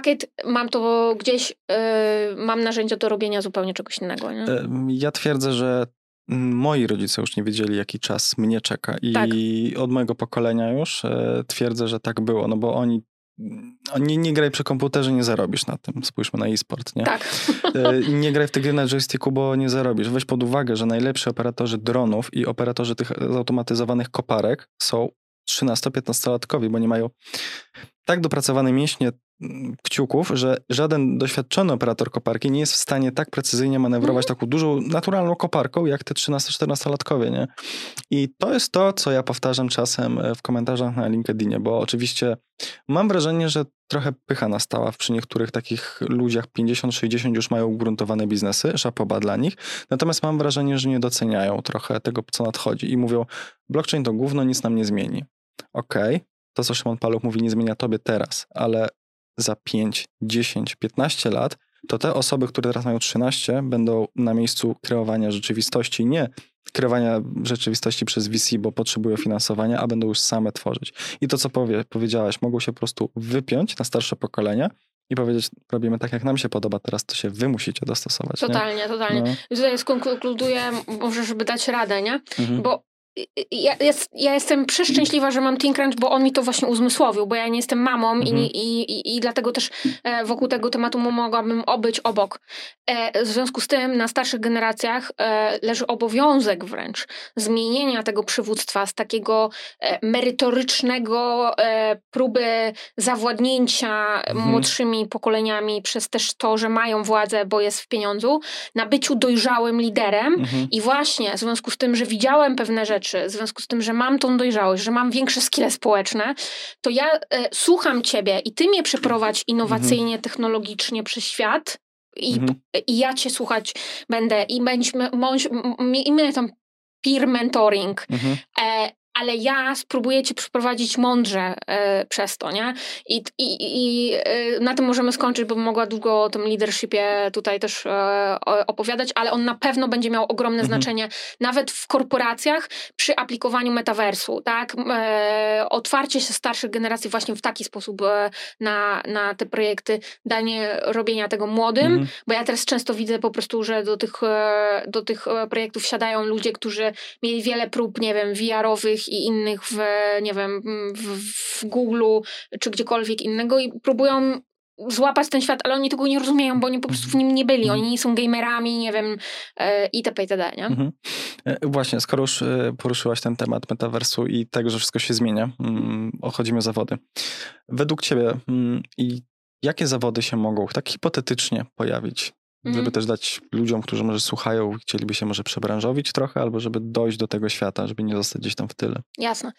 [SPEAKER 2] it, mam to gdzieś, yy, mam narzędzia do robienia zupełnie czegoś innego. Nie?
[SPEAKER 1] Ja twierdzę, że moi rodzice już nie wiedzieli, jaki czas mnie czeka. I tak. od mojego pokolenia już e, twierdzę, że tak było, no bo oni nie, nie graj przy komputerze, nie zarobisz na tym. Spójrzmy na e-sport, nie?
[SPEAKER 2] Tak.
[SPEAKER 1] E, nie graj w te gry na joysticku, bo nie zarobisz. Weź pod uwagę, że najlepsi operatorzy dronów i operatorzy tych zautomatyzowanych koparek są 13-15-latkowi, bo nie mają tak dopracowane mięśnie kciuków, że żaden doświadczony operator koparki nie jest w stanie tak precyzyjnie manewrować mm. taką dużą, naturalną koparką, jak te 13-14-latkowie, nie? I to jest to, co ja powtarzam czasem e, w komentarzach na LinkedInie, bo oczywiście mam wrażenie, że trochę pycha nastała przy niektórych takich ludziach 50-60 już mają ugruntowane biznesy, szapoba dla nich, natomiast mam wrażenie, że nie doceniają trochę tego, co nadchodzi i mówią, blockchain to gówno, nic nam nie zmieni. Okej, okay, to co Szymon Paluch mówi nie zmienia tobie teraz, ale za 5, 10, 15 lat, to te osoby, które teraz mają 13, będą na miejscu kreowania rzeczywistości, nie kreowania rzeczywistości przez VC, bo potrzebują finansowania, a będą już same tworzyć. I to, co powie, powiedziałaś, mogą się po prostu wypiąć na starsze pokolenia i powiedzieć, robimy tak, jak nam się podoba, teraz to się wy musicie dostosować.
[SPEAKER 2] Totalnie,
[SPEAKER 1] nie?
[SPEAKER 2] totalnie. No. Tutaj skonkluduję, może żeby dać radę, nie? Mhm. Bo ja, jest, ja jestem przeszczęśliwa, że mam Teen Crunch, bo on mi to właśnie uzmysłowił, bo ja nie jestem mamą mhm. i, i, i, i dlatego też e, wokół tego tematu mogłabym obyć obok. E, w związku z tym na starszych generacjach e, leży obowiązek wręcz zmienienia tego przywództwa z takiego merytorycznego próby zawładnięcia mhm. młodszymi pokoleniami przez też to, że mają władzę, bo jest w pieniądzu, na byciu dojrzałym liderem mhm. i właśnie w związku z tym, że widziałem pewne rzeczy, rzeczy, w związku z tym, że mam tą dojrzałość, że mam większe skille społeczne, to ja e, słucham ciebie i ty mnie przeprowadź innowacyjnie, mhm. technologicznie przez świat i, mhm. i ja cię słuchać będę i będziemy, bądź, miejmy tam peer mentoring, mhm. e, ale ja spróbuję cię przeprowadzić mądrze e, przez to, nie? I, i, i e, na tym możemy skończyć, bo mogła długo o tym leadershipie tutaj też e, opowiadać, ale on na pewno będzie miał ogromne mhm. znaczenie nawet w korporacjach przy aplikowaniu metaversu, tak? Otwarcie się starszych generacji właśnie w taki sposób na, na te projekty, danie robienia tego młodym, mhm. bo ja teraz często widzę po prostu, że do tych, do tych projektów siadają ludzie, którzy mieli wiele prób, nie wiem, VR-owych i innych w, nie wiem, w, w Google czy gdziekolwiek innego i próbują złapać ten świat, ale oni tego nie rozumieją, bo oni po prostu w nim nie byli. Mhm. Oni nie są gamerami, nie wiem, e, itp. itd. Nie? Mhm.
[SPEAKER 1] E, właśnie, skoro już e, poruszyłaś ten temat metaversu i tego, że wszystko się zmienia, mm, chodzi o zawody. Według ciebie mm, i jakie zawody się mogą tak hipotetycznie pojawić żeby
[SPEAKER 2] Mhm.
[SPEAKER 1] też dać ludziom, którzy może słuchają, chcieliby się może przebranżowić trochę, albo żeby dojść do tego świata, żeby nie zostać gdzieś tam w tyle.
[SPEAKER 2] Jasne.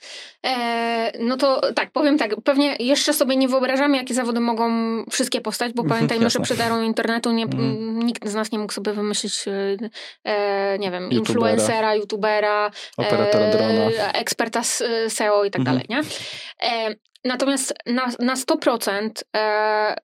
[SPEAKER 2] E, no to tak, powiem tak, pewnie jeszcze sobie nie wyobrażamy, jakie zawody mogą wszystkie powstać, bo [LAUGHS] pamiętajmy, że przed erą internetu nie,
[SPEAKER 1] Mhm.
[SPEAKER 2] nikt z nas nie mógł sobie wymyślić, e, e, nie wiem,
[SPEAKER 1] Youtubera.
[SPEAKER 2] influencera, youtubera,
[SPEAKER 1] Operatora drona.
[SPEAKER 2] e, eksperta s- SEO i tak
[SPEAKER 1] Mhm.
[SPEAKER 2] dalej, nie? E, Natomiast na, na 100%, e,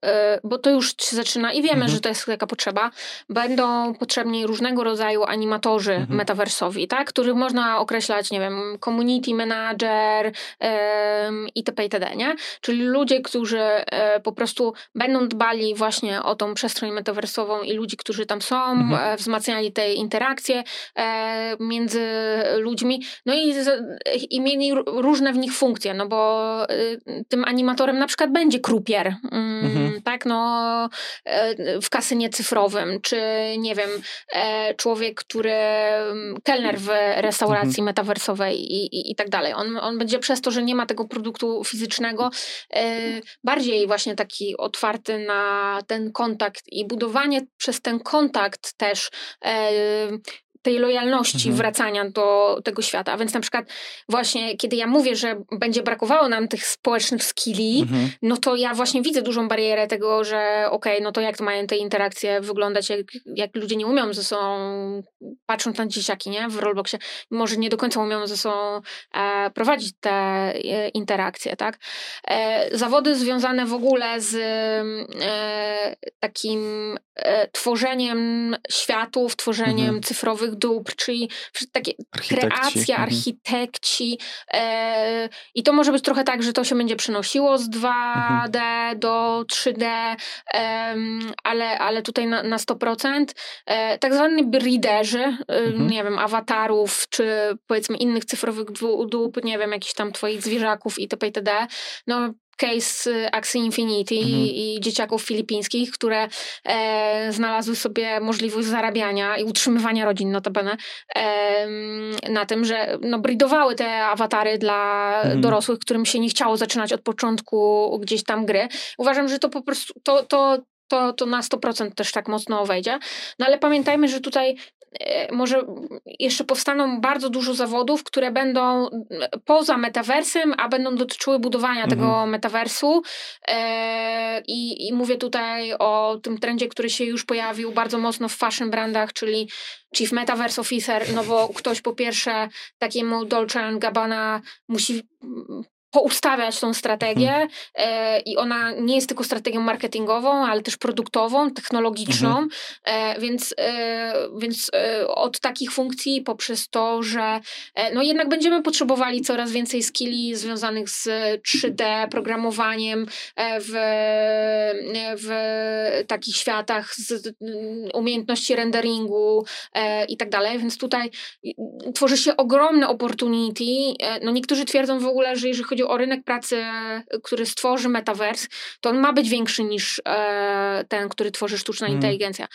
[SPEAKER 2] e, bo to już się zaczyna i wiemy,
[SPEAKER 1] Mhm.
[SPEAKER 2] że to jest taka potrzeba, będą potrzebni różnego rodzaju animatorzy
[SPEAKER 1] Mhm.
[SPEAKER 2] metaversowi, tak? których można określać, nie wiem, community manager em, itp. itd., nie? Czyli ludzie, którzy e, po prostu będą dbali właśnie o tą przestrzeń metaversową i ludzi, którzy tam są,
[SPEAKER 1] Mhm.
[SPEAKER 2] e, wzmacniali te interakcje e, między ludźmi, no i, i mieli różne w nich funkcje, no bo y, tym animatorem na przykład będzie krupier, mm,
[SPEAKER 1] Mhm.
[SPEAKER 2] tak, no e, w kasynie cyfrowym, czy nie wiem, e, człowiek, który mm, kelner w restauracji
[SPEAKER 1] Mhm.
[SPEAKER 2] metaversowej i, i, i tak dalej. On, on będzie przez to, że nie ma tego produktu fizycznego, e, bardziej właśnie taki otwarty na ten kontakt i budowanie przez ten kontakt też tej lojalności
[SPEAKER 1] Mhm.
[SPEAKER 2] wracania do tego świata. A więc na przykład właśnie, kiedy ja mówię, że będzie brakowało nam tych społecznych skilli,
[SPEAKER 1] Mhm.
[SPEAKER 2] no to ja właśnie widzę dużą barierę tego, że okej, no to jak to mają te interakcje wyglądać, jak, jak ludzie nie umią ze sobą, patrząc na dzieciaki, nie, w Robloxie, może nie do końca umieją ze sobą e, prowadzić te e, interakcje, tak. E, zawody związane w ogóle z e, takim tworzeniem światów, tworzeniem
[SPEAKER 1] Mhm.
[SPEAKER 2] cyfrowych dóbr, czyli takie
[SPEAKER 1] Architekci.
[SPEAKER 2] kreacja,
[SPEAKER 1] Mhm.
[SPEAKER 2] architekci. E, I to może być trochę tak, że to się będzie przenosiło z 2D do 3D, em, ale, ale tutaj na, na 100%. E, tak zwani breederzy, e,
[SPEAKER 1] Mhm.
[SPEAKER 2] nie wiem, awatarów, czy powiedzmy innych cyfrowych dup, nie wiem, jakichś tam twoich zwierzaków itp. itd. No, case y, Axie Infinity
[SPEAKER 1] Mhm.
[SPEAKER 2] i dzieciaków filipińskich, które e, znalazły sobie możliwość zarabiania i utrzymywania rodzin notabene em, na tym, że no, bridowały te awatary dla
[SPEAKER 1] Mhm.
[SPEAKER 2] dorosłych, którym się nie chciało zaczynać od początku gdzieś tam gry. Uważam, że to po prostu to, to, to, to na 100% też tak mocno wejdzie. No ale pamiętajmy, że tutaj e, może jeszcze powstaną bardzo dużo zawodów, które będą e, poza metaversem, a będą dotyczyły budowania
[SPEAKER 1] Mhm.
[SPEAKER 2] tego metaversu. E, i, I mówię tutaj o tym trendzie, który się już pojawił bardzo mocno w fashion brandach, czyli Chief Metaverse Officer, no bo ktoś po pierwsze takiemu Dolce Gabbana musi poustawiać tą strategię e, i ona nie jest tylko strategią marketingową, ale też produktową, technologiczną,
[SPEAKER 1] Mhm.
[SPEAKER 2] e, więc, e, więc e, od takich funkcji poprzez to, że e, no jednak będziemy potrzebowali coraz więcej skilli związanych z 3D, programowaniem e, w, w takich światach, z umiejętności renderingu i tak dalej, więc tutaj mm, tworzy się ogromne opportunity. No niektórzy twierdzą w ogóle, że jeżeli chodzi o rynek pracy, e, który stworzy metaverse, to on ma być większy niż e, ten, który tworzy sztuczna
[SPEAKER 1] Mhm.
[SPEAKER 2] inteligencja.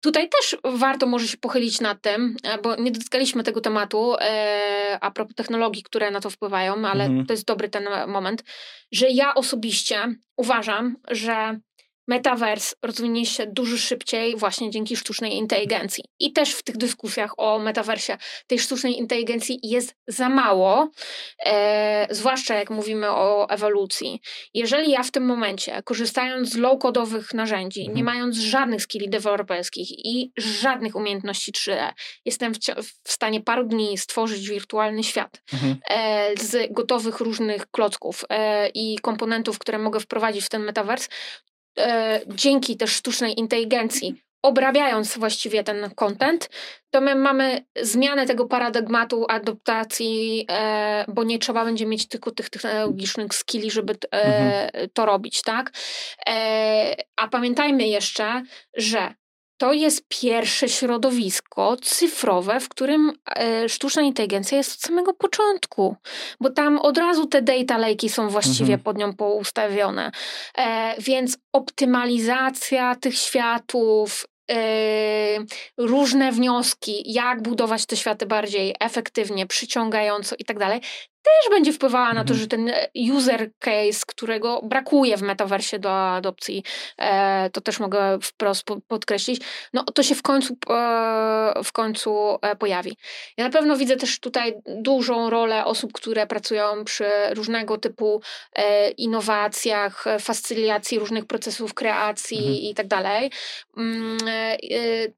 [SPEAKER 2] Tutaj też warto może się pochylić nad tym, e, bo nie dotkaliśmy tego tematu e, a propos technologii, które na to wpływają, ale
[SPEAKER 1] Mhm.
[SPEAKER 2] to jest dobry ten moment, że ja osobiście uważam, że Metaverse rozwinie się dużo szybciej właśnie dzięki sztucznej inteligencji. I też w tych dyskusjach o metaversie tej sztucznej inteligencji jest za mało, e, zwłaszcza jak mówimy o ewolucji. Jeżeli ja w tym momencie, korzystając z low-codowych narzędzi,
[SPEAKER 1] Mhm.
[SPEAKER 2] nie mając żadnych skilli deweloperskich i żadnych umiejętności 3D, jestem w, w stanie paru dni stworzyć wirtualny świat
[SPEAKER 1] Mhm.
[SPEAKER 2] e, z gotowych różnych klocków e, i komponentów, które mogę wprowadzić w ten metavers, e, dzięki też sztucznej inteligencji, obrabiając właściwie ten content, to my mamy zmianę tego paradygmatu adaptacji, e, bo nie trzeba będzie mieć tylko tych technologicznych skilli, żeby e, to robić, tak? E, a pamiętajmy jeszcze, że to jest pierwsze środowisko cyfrowe, w którym e, sztuczna inteligencja jest od samego początku, bo tam od razu te data lake'i są właściwie
[SPEAKER 1] Mhm.
[SPEAKER 2] pod nią poustawione. E, więc optymalizacja tych światów, e, różne wnioski, jak budować te światy bardziej efektywnie, przyciągająco i tak dalej, też będzie wpływała na to,
[SPEAKER 1] Mhm.
[SPEAKER 2] że ten user case, którego brakuje w metaversie do adopcji, e, to też mogę wprost po- podkreślić, no to się w końcu, e, w końcu e, pojawi. Ja na pewno widzę też tutaj dużą rolę osób, które pracują przy różnego typu e, innowacjach, e, fascylacji różnych procesów kreacji
[SPEAKER 1] Mhm.
[SPEAKER 2] i tak dalej. Mm, e, e,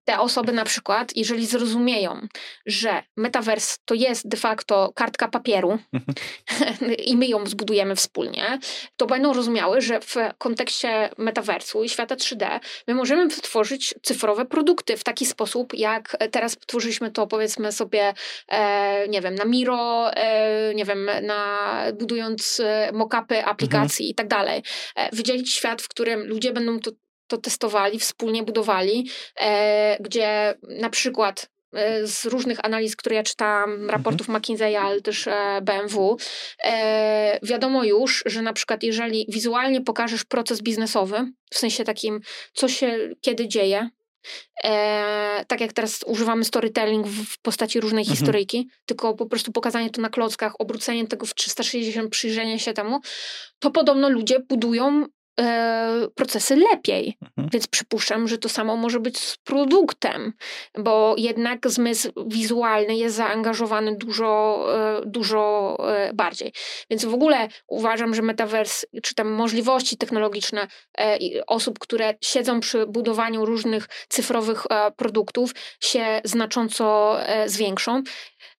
[SPEAKER 2] Te osoby na przykład, jeżeli zrozumieją, że metavers to jest de facto kartka papieru [LAUGHS] i my ją zbudujemy wspólnie, to będą rozumiały, że w kontekście metaversu i świata 3D my możemy wytworzyć cyfrowe produkty w taki sposób, jak teraz tworzyliśmy to powiedzmy sobie, e, nie wiem, na Miro, e, nie wiem, na budując e, mock-upy aplikacji i tak dalej. E, wydzielić świat, w którym ludzie będą to to testowali, wspólnie budowali, e, gdzie na przykład z różnych analiz, które ja czytałam, raportów McKinsey'a, ale też e, BMW, e, wiadomo już, że na przykład jeżeli wizualnie pokażesz proces biznesowy, w sensie takim, co się kiedy dzieje, E, tak jak teraz używamy storytelling w, w postaci różnej
[SPEAKER 1] Mhm.
[SPEAKER 2] historyjki, tylko po prostu pokazanie to na klockach, obrócenie tego w 360, przyjrzenie się temu, to podobno ludzie budują e, procesy lepiej.
[SPEAKER 1] Mhm.
[SPEAKER 2] Więc przypuszczam, że to samo może być z produktem, bo jednak zmysł wizualny jest zaangażowany dużo, e, dużo e, bardziej. Więc w ogóle uważam, że metavers, czy tam możliwości technologiczne e, osób, które siedzą przy budowaniu różnych cyfrowych e, produktów, się znacząco e, zwiększą.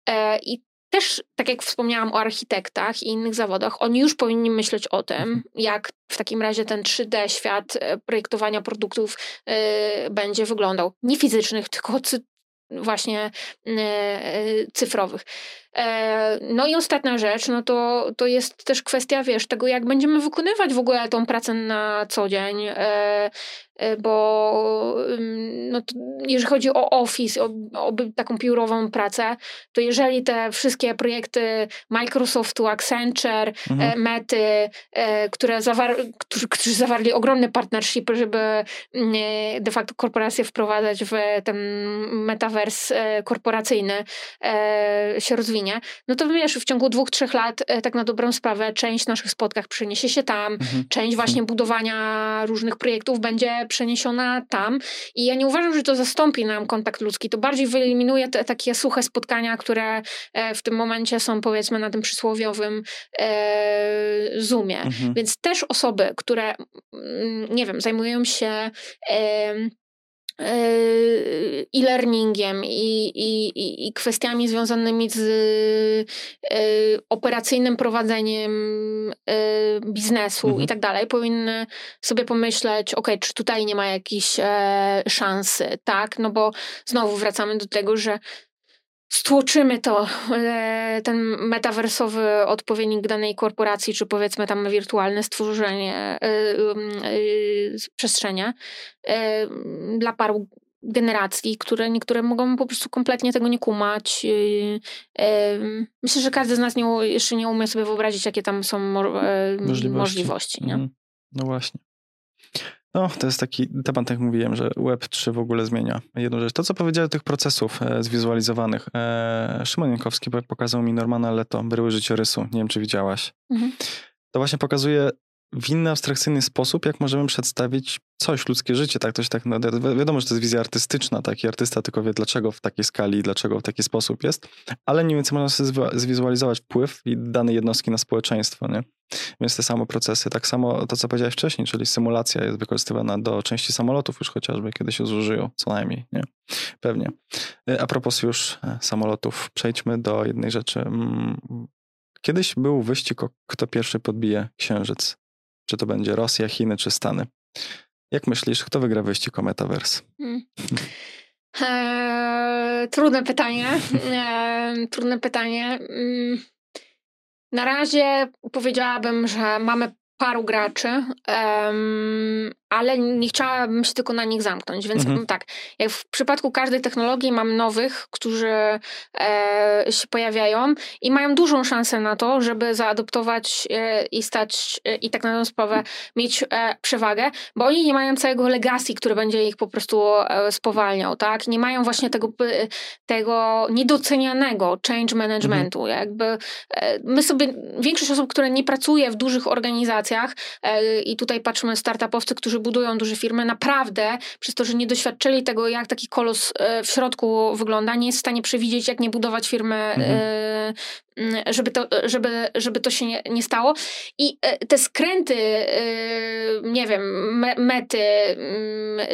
[SPEAKER 2] E, I też, tak jak wspomniałam o architektach i innych zawodach, oni już powinni myśleć o tym,
[SPEAKER 1] Mhm.
[SPEAKER 2] jak w takim razie ten 3D świat e, projektowania produktów e, będzie wyglądał. Nie fizycznych, tylko cy- właśnie e, cyfrowych. E, No i ostatnia rzecz, no to, to jest też kwestia, wiesz, tego jak będziemy wykonywać w ogóle tą pracę na co dzień, bo ym, no jeżeli chodzi o Office, o, o taką biurową pracę, to jeżeli te wszystkie projekty Microsoftu, Accenture,
[SPEAKER 1] Mhm.
[SPEAKER 2] e, Mety, e, które zawar- którzy, którzy zawarli ogromne partnershipy, żeby mm, e, de facto korporacje wprowadzać w ten metavers e, korporacyjny e, się rozwinie, no to wiesz, w ciągu dwóch, trzech lat e, tak na dobrą sprawę część naszych spotkań przeniesie się tam,
[SPEAKER 1] Mhm.
[SPEAKER 2] część właśnie budowania różnych projektów będzie przeniesiona tam i ja nie uważam, że to zastąpi nam kontakt ludzki, to bardziej wyeliminuje te takie suche spotkania, które e, w tym momencie są powiedzmy na tym przysłowiowym e, Zoomie.
[SPEAKER 1] Mhm.
[SPEAKER 2] Więc też osoby, które, mm, nie wiem, zajmują się e, i, i, i, i kwestiami związanymi z e, operacyjnym prowadzeniem e, biznesu
[SPEAKER 1] Mhm.
[SPEAKER 2] i tak dalej, powinny sobie pomyśleć, ok, czy tutaj nie ma jakiejś szansy, tak? No bo znowu wracamy do tego, że stłoczymy to, e, ten metawersowy odpowiednik danej korporacji, czy powiedzmy tam wirtualne stworzenie e, um, e, przestrzenia e, dla paru generacji, które niektóre mogą po prostu kompletnie tego nie kumać. Myślę, że każdy z nas nie, jeszcze nie umie sobie wyobrazić, jakie tam są mo-
[SPEAKER 1] Możliwości.
[SPEAKER 2] możliwości nie?
[SPEAKER 1] Mhm. No właśnie. No, to jest taki temat, jak mówiłem, że Web3 w ogóle zmienia jedną rzecz. To, co powiedziałeś o tych procesów e, zwizualizowanych. E, Szymon Jankowski pokazał mi Normana Leto, bryły życiorysu. Nie wiem, czy widziałaś.
[SPEAKER 2] Mhm.
[SPEAKER 1] To właśnie pokazuje w inny, abstrakcyjny sposób, jak możemy przedstawić coś, ludzkie życie, tak, to się tak, no, wi- wiadomo, że to jest wizja artystyczna, taki artysta tylko wie, dlaczego w takiej skali, dlaczego w taki sposób jest, ale mniej więcej można sobie zwi- zwizualizować wpływ danej jednostki na społeczeństwo, nie? Więc te same procesy, tak samo to, co powiedziałeś wcześniej, czyli symulacja jest wykorzystywana do części samolotów już chociażby, kiedy się zużyją, co najmniej, nie? Pewnie. E, A propos już e, samolotów, przejdźmy do jednej rzeczy. Mm, Kiedyś był wyścig, kto pierwszy podbije księżyc. Czy to będzie Rosja, Chiny czy Stany? Jak myślisz, kto wygra wyścig o Metaverse?
[SPEAKER 2] Mm. [LAUGHS] Eee, trudne pytanie. Eee, trudne pytanie. Mm. Na razie powiedziałabym, że mamy paru graczy, em, ale nie chciałabym się tylko na nich zamknąć. Więc mhm. tak, jak w przypadku każdej technologii mam nowych, którzy e, się pojawiają i mają dużą szansę na to, żeby zaadoptować e, i stać e, i tak na tę sprawę mieć e, przewagę, bo oni nie mają całego legacy, który będzie ich po prostu e, spowalniał, tak? Nie mają właśnie tego, tego niedocenianego change managementu. Mhm. Jakby e, my sobie, większość osób, które nie pracuje w dużych organizacjach i tutaj patrzymy startupowcy, którzy budują duże firmy, naprawdę przez to, że nie doświadczyli tego, jak taki kolos e, w środku wygląda, nie jest w stanie przewidzieć, jak nie budować firmy, mhm. E, żeby to, żeby, żeby to się nie, nie stało. I e, te skręty, nie wiem, mety,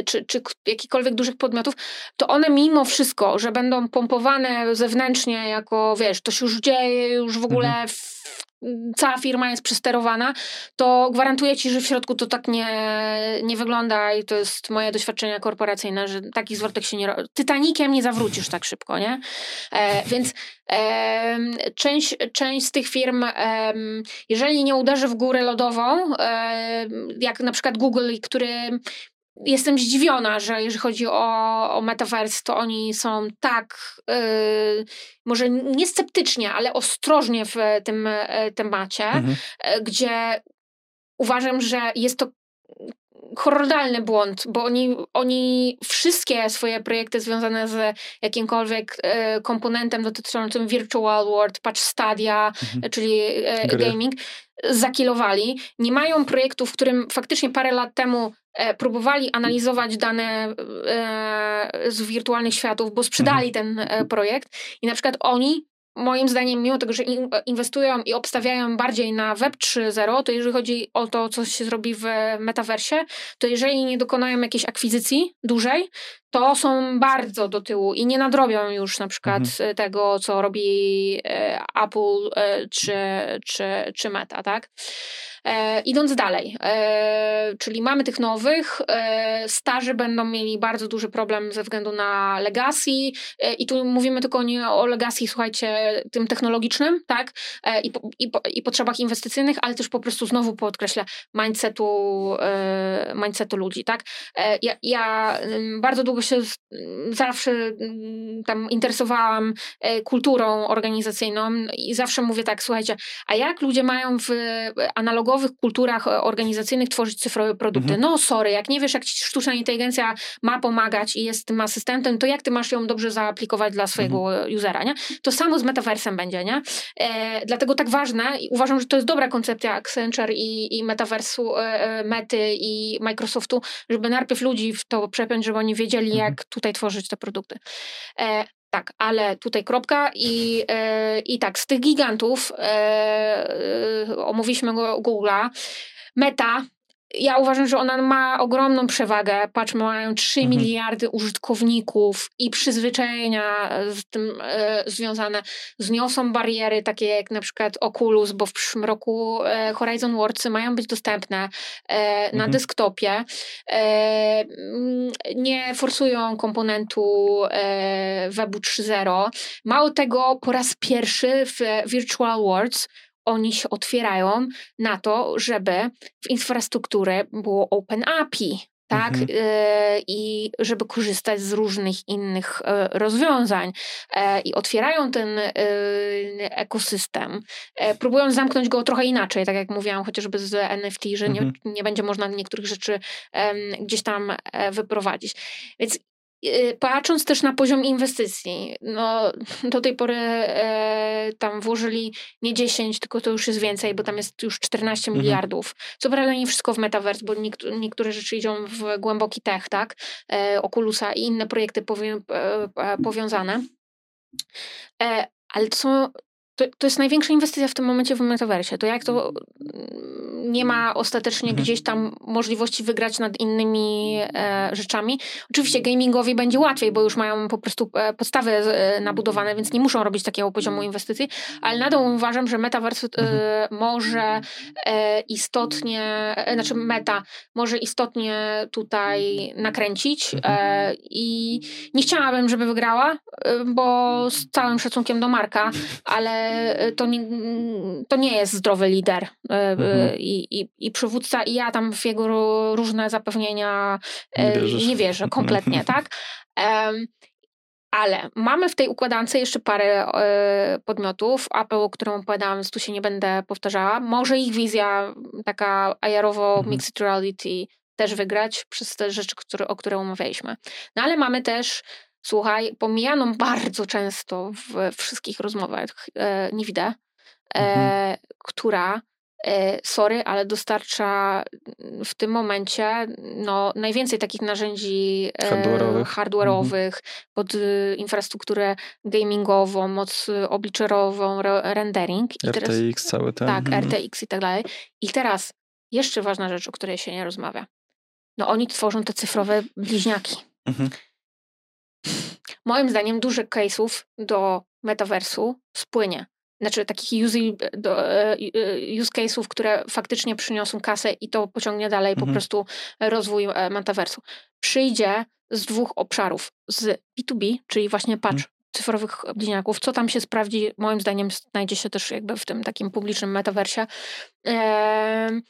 [SPEAKER 2] czy, czy jakichkolwiek dużych podmiotów, to one mimo wszystko, że będą pompowane zewnętrznie jako, wiesz, to się już dzieje, już w ogóle mhm. Cała firma jest przesterowana, to gwarantuję ci, że w środku to tak nie, nie wygląda i to jest moje doświadczenie korporacyjne, że takich zwrotek się nie... Titanikiem nie zawrócisz tak szybko, nie? E, więc e, część, część z tych firm, e, jeżeli nie uderzy w górę lodową, jak na przykład Google, który jestem zdziwiona, że jeżeli chodzi o, o metaverse, to oni są tak, yy, może nie sceptycznie, ale ostrożnie w tym yy, temacie, mhm. yy, gdzie uważam, że jest to horrendalny błąd, bo oni, oni wszystkie swoje projekty związane z jakimkolwiek e, komponentem dotyczącym virtual world, patch Stadia, mhm. czyli e, gaming, zakilowali. Nie mają projektu, w którym faktycznie parę lat temu próbowali analizować dane e, z wirtualnych światów, bo sprzedali mhm. ten e, projekt i na przykład oni moim zdaniem, mimo tego, że inwestują i obstawiają bardziej na Web 3.0, to jeżeli chodzi o to, co się zrobi w metaversie, to jeżeli nie dokonają jakiejś akwizycji dużej, to są bardzo do tyłu i nie nadrobią już na przykład mhm. tego, co robi e, Apple e, czy, czy, czy Meta, tak? E, idąc dalej, e, czyli mamy tych nowych, e, starzy będą mieli bardzo duży problem ze względu na legacy e, i tu mówimy tylko nie o legacy, słuchajcie, tym technologicznym, tak, e, i, i, i potrzebach inwestycyjnych, ale też po prostu znowu podkreślę mindsetu, e, mindsetu ludzi, tak. Ja, ja bardzo długo się zawsze tam interesowałam kulturą organizacyjną i zawsze mówię tak, słuchajcie, a jak ludzie mają w analogowo podstawowych kulturach e, organizacyjnych tworzyć cyfrowe produkty. Mhm. No sorry, jak nie wiesz, jak ci sztuczna inteligencja ma pomagać i jest tym asystentem, to jak ty masz ją dobrze zaaplikować dla swojego mhm. usera, nie? To samo z metaversem będzie, nie? E, dlatego tak ważne i uważam, że to jest dobra koncepcja Accenture i, i metaversu, e, e Mety i Microsoftu, żeby najpierw ludzi w to przepiąć, żeby oni wiedzieli, mhm. jak tutaj tworzyć te produkty. E, tak, ale tutaj kropka i, e, i tak, z tych gigantów e omówiliśmy Google'a. Meta ja uważam, że ona ma ogromną przewagę. Patrz, mają 3 mhm. miliardy użytkowników i przyzwyczajenia z tym e, związane. Zniosą bariery takie jak na przykład Oculus, bo w przyszłym roku e, Horizon Worlds mają być dostępne e, na mhm. desktopie. E, nie forsują komponentu e, Webu 3.0. Mało tego, po raz pierwszy w Virtual Worlds oni się otwierają na to, żeby w infrastrukturę było Open API, tak? Mhm. Y, I żeby korzystać z różnych innych y, rozwiązań. Y, I otwierają ten ekosystem, próbują zamknąć go trochę inaczej, tak jak mówiłam, chociażby z NFT, że mhm. nie, nie będzie można niektórych rzeczy gdzieś tam e, wyprowadzić. Więc patrząc też na poziom inwestycji, no do tej pory e, tam włożyli nie 10, tylko to już jest więcej, bo tam jest już 14 mhm. miliardów. Co prawda nie wszystko w Metaverse, bo niektóre, niektóre rzeczy idą w głęboki tech, tak? E, Oculusa i inne projekty powią, e, e, powiązane. E, ale to są to, to jest największa inwestycja w tym momencie w metaversie. To jak to mm, nie ma ostatecznie mhm. gdzieś tam możliwości wygrać nad innymi e, rzeczami. Oczywiście gamingowi będzie łatwiej, bo już mają po prostu e, podstawy e, nabudowane, więc nie muszą robić takiego poziomu inwestycji, ale nadal uważam, że metaverse e, mhm. może e, istotnie, e, znaczy meta może istotnie tutaj nakręcić mhm. i nie chciałabym, żeby wygrała, bo z całym szacunkiem do Marka, ale e, to, nie, to nie jest zdrowy lider e, mhm. i, i, i przywódca i ja tam w jego różne zapewnienia nie, nie wierzę kompletnie, [LAUGHS] tak? Ale mamy w tej układance jeszcze parę y, podmiotów. Apple, o którym opowiadałam, tu się nie będę powtarzała. Może ich wizja taka AR-owo mhm. mixed reality też wygrać przez te rzeczy, które, o które umawialiśmy. No ale mamy też, słuchaj, pomijaną bardzo często w wszystkich rozmowach e, nie widzę, e, mhm. która E, sorry, ale dostarcza w tym momencie no, najwięcej takich narzędzi e, hardware'owych, hardware'owych mhm. pod infrastrukturę gamingową, moc obliczerową, rendering.
[SPEAKER 1] I RTX teraz, cały ten.
[SPEAKER 2] Tak, mhm. RTX i tak dalej. I teraz jeszcze ważna rzecz, o której się nie rozmawia. No oni tworzą te cyfrowe bliźniaki. Mhm. Moim zdaniem dużo case'ów do metaversu spłynie znaczy takich use, do, e, use case'ów, które faktycznie przyniosą kasę i to pociągnie dalej mhm. po prostu rozwój e, metaversu. Przyjdzie z dwóch obszarów. Z B2B, czyli właśnie patrz, mhm. cyfrowych bliźniaków. Co tam się sprawdzi, moim zdaniem znajdzie się też jakby w tym takim publicznym metaversie. Eee,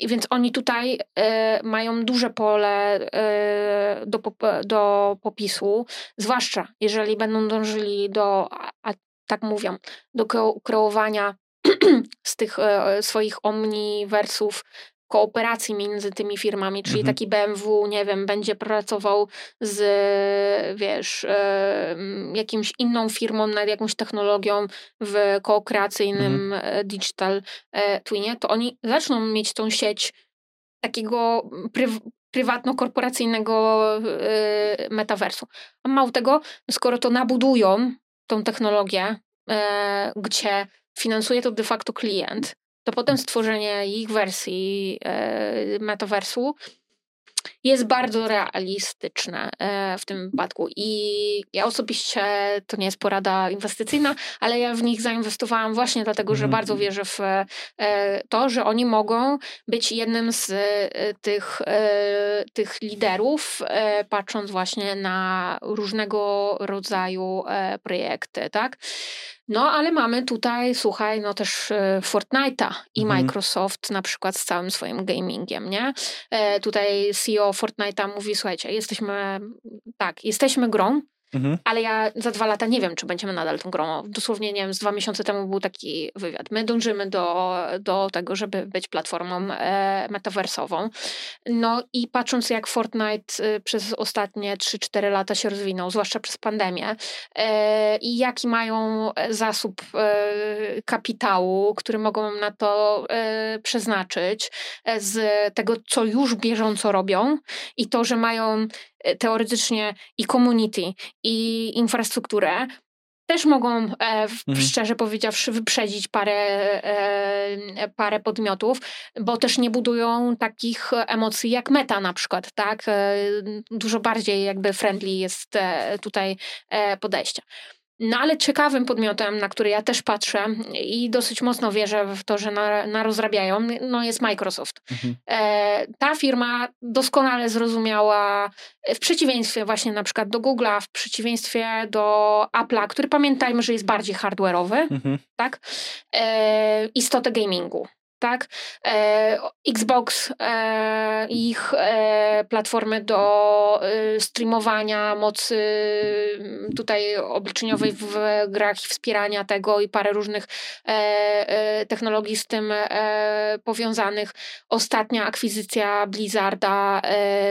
[SPEAKER 2] więc oni tutaj e, mają duże pole e, do, do popisu, zwłaszcza jeżeli będą dążyli do tak mówią, do kreowania [CLEARS THROAT] z tych e, swoich omniversów kooperacji między tymi firmami, czyli mhm. taki BMW, nie wiem, będzie pracował z, wiesz, jakimś inną firmą nad jakąś technologią w kooperacyjnym mhm. E, digital e, twinie, to oni zaczną mieć tą sieć takiego pryw prywatno-korporacyjnego e, metaversu. A mało tego, skoro to nabudują, tą technologię, gdzie finansuje to de facto klient, to potem stworzenie ich wersji e, metaversu jest bardzo realistyczne e, w tym wypadku. I ja osobiście, to nie jest porada inwestycyjna, ale ja w nich zainwestowałam właśnie dlatego, że mhm. bardzo wierzę w e, to, że oni mogą być jednym z e, tych, tych liderów, patrząc właśnie na różnego rodzaju projekty, tak? No, ale mamy tutaj, słuchaj, no też e, Fortnite'a i mhm. Microsoft na przykład z całym swoim gamingiem, nie? E, tutaj CEO Fortnite'a mówi, słuchajcie, jesteśmy, tak, jesteśmy grą, Mhm. Ale ja za dwa lata nie wiem, czy będziemy nadal tą grą. Dosłownie, nie wiem, z dwa miesiące temu był taki wywiad. My dążymy do, do tego, żeby być platformą e, metaversową. No i patrząc, jak Fortnite e, przez ostatnie 3-4 lata się rozwinął, zwłaszcza przez pandemię, e, i jaki mają e, zasób e, kapitału, który mogą na to e, przeznaczyć, z tego, co już bieżąco robią, i to, że mają E, teoretycznie i community, i infrastrukturę, też mogą, e, mhm. szczerze powiedziawszy, wyprzedzić parę, e, parę podmiotów, bo też nie budują takich emocji jak meta na przykład, tak? E, dużo bardziej jakby friendly jest e, tutaj e, podejście. No ale ciekawym podmiotem, na który ja też patrzę i dosyć mocno wierzę w to, że na, narozrabiają, no jest Microsoft. Mhm. E, ta firma doskonale zrozumiała, w przeciwieństwie właśnie na przykład do Google'a, w przeciwieństwie do Apple'a, który pamiętajmy, że jest bardziej hardware'owy, mhm. tak? E, istotę gamingu tak? E, Xbox, e, ich e, platformy do streamowania mocy tutaj obliczeniowej w grach i wspierania tego i parę różnych technologii z tym powiązanych. Ostatnia akwizycja Blizzarda,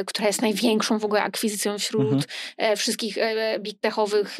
[SPEAKER 2] która jest największą w ogóle akwizycją wśród mhm. wszystkich big techowych,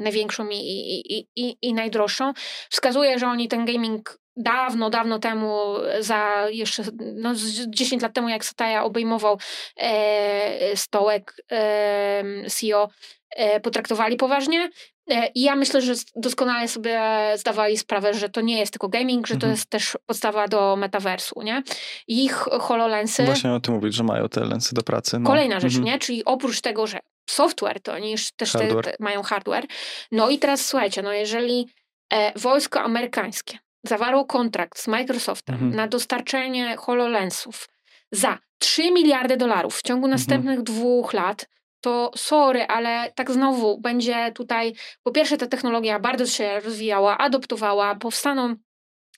[SPEAKER 2] największą i, i, i, i najdroższą, wskazuje, że oni ten gaming dawno, dawno temu, za jeszcze no, 10 lat temu, jak Satya obejmował e, stołek e, CEO, e, potraktowali poważnie. E, I ja myślę, że doskonale sobie zdawali sprawę, że to nie jest tylko gaming, że to mhm. jest też podstawa do metaversu, nie? Ich HoloLensy...
[SPEAKER 1] Właśnie o tym mówić, że mają te lensy do pracy. No.
[SPEAKER 2] Kolejna rzecz, mhm. nie? Czyli oprócz tego, że software, to oni też hardware. Te, te mają hardware. No i teraz słuchajcie, no jeżeli e, wojsko amerykańskie zawarło kontrakt z Microsoftem mhm. na dostarczenie HoloLensów za 3 miliardy dolarów w ciągu mhm. następnych mhm. dwóch lat, to sorry, ale tak znowu będzie tutaj, po pierwsze ta technologia bardzo się rozwijała, adoptowała, powstaną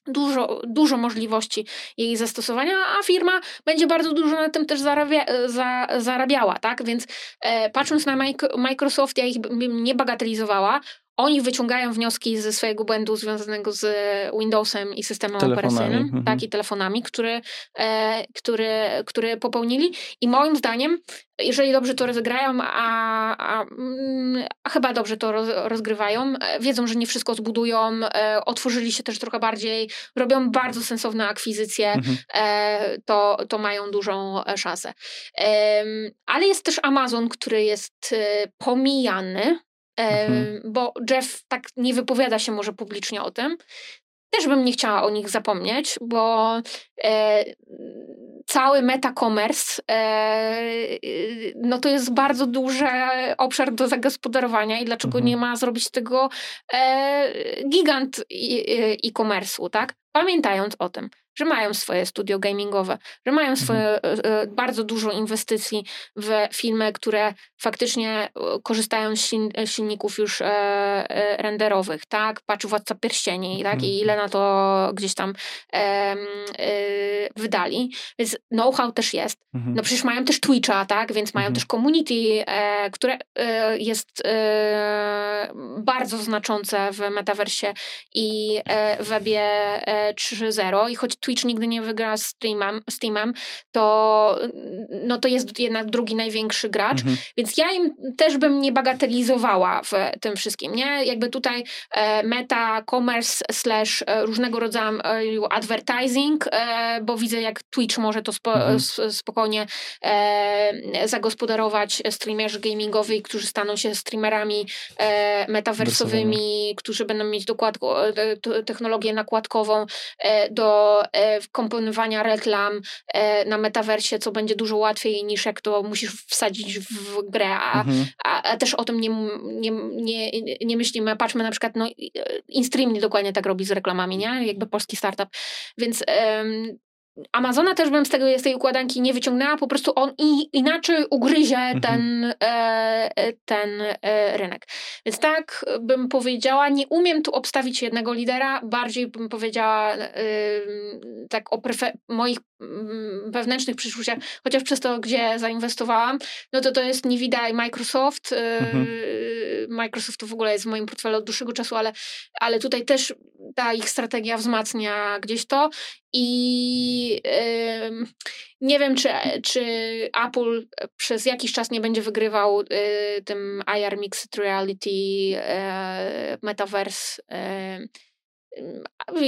[SPEAKER 2] dużo, dużo możliwości jej zastosowania, a firma będzie bardzo dużo na tym też zarabia, za, zarabiała, tak? Więc e, patrząc na Microsoft, ja ich nie bagatelizowała, oni wyciągają wnioski ze swojego błędu związanego z Windowsem i systemem telefonami. operacyjnym, mhm. tak, i telefonami, który, e, który, który popełnili. I moim zdaniem, jeżeli dobrze to rozegrają, a, a, mm, a chyba dobrze to roz, rozgrywają, e, wiedzą, że nie wszystko zbudują, e, otworzyli się też trochę bardziej, robią bardzo sensowne akwizycje, mhm. e, to, to mają dużą e, szansę. ale jest też Amazon, który jest e, pomijany mhm. bo Jeff tak nie wypowiada się może publicznie o tym. Też bym nie chciała o nich zapomnieć, bo e, cały meta-commerce e, no to jest bardzo duży obszar do zagospodarowania i dlaczego mhm. nie ma zrobić tego e, gigant e-commerce'u, tak? Pamiętając o tym, że mają swoje studio gamingowe, że mają mhm. swoje mhm. bardzo dużo inwestycji w filmy, które faktycznie e, korzystają z silników już renderowych, tak? Patrz Władca Pierścieni, tak? I ile na to gdzieś tam wydali. Więc know-how też jest. Mhm. No przecież mają też Twitcha, tak? Więc mają mhm. też community, które jest bardzo znaczące w metaversie i webie 3.0 i choć Twitch nigdy nie wygra z Steamem, Steamem to, no to jest jednak drugi największy gracz, mhm. więc ja im też bym nie bagatelizowała w tym wszystkim, nie? Jakby tutaj e, meta, commerce slash e, różnego rodzaju advertising, e, bo widzę jak Twitch może to spo, mhm. spokojnie zagospodarować streamerzy gamingowi, którzy staną się streamerami metaversowymi, którzy będą mieć dokładko, technologię nakładkową do komponowania reklam na metaversie, co będzie dużo łatwiej niż jak to musisz wsadzić w grę, a, mhm. a, a, też o tym nie, nie, nie, nie myślimy. Patrzmy na przykład, no InStream dokładnie tak robi z reklamami, nie? Jakby polski startup. Więc Amazona też bym z, tego, z tej układanki nie wyciągnęła, po prostu on i, inaczej ugryzie mhm. ten, e, e, ten e, rynek. Więc tak bym powiedziała, nie umiem tu obstawić jednego lidera, bardziej bym powiedziała e, tak o moich mm, wewnętrznych przyszłościach, chociaż przez to, gdzie zainwestowałam, no to to jest Nvidia i Microsoft. E, mhm. Microsoft to w ogóle jest w moim portfelu od dłuższego czasu, ale, ale tutaj też ta ich strategia wzmacnia gdzieś to i yy, nie wiem, czy, czy Apple przez jakiś czas nie będzie wygrywał yy, tym IR Mixed Reality yy, Metaverse.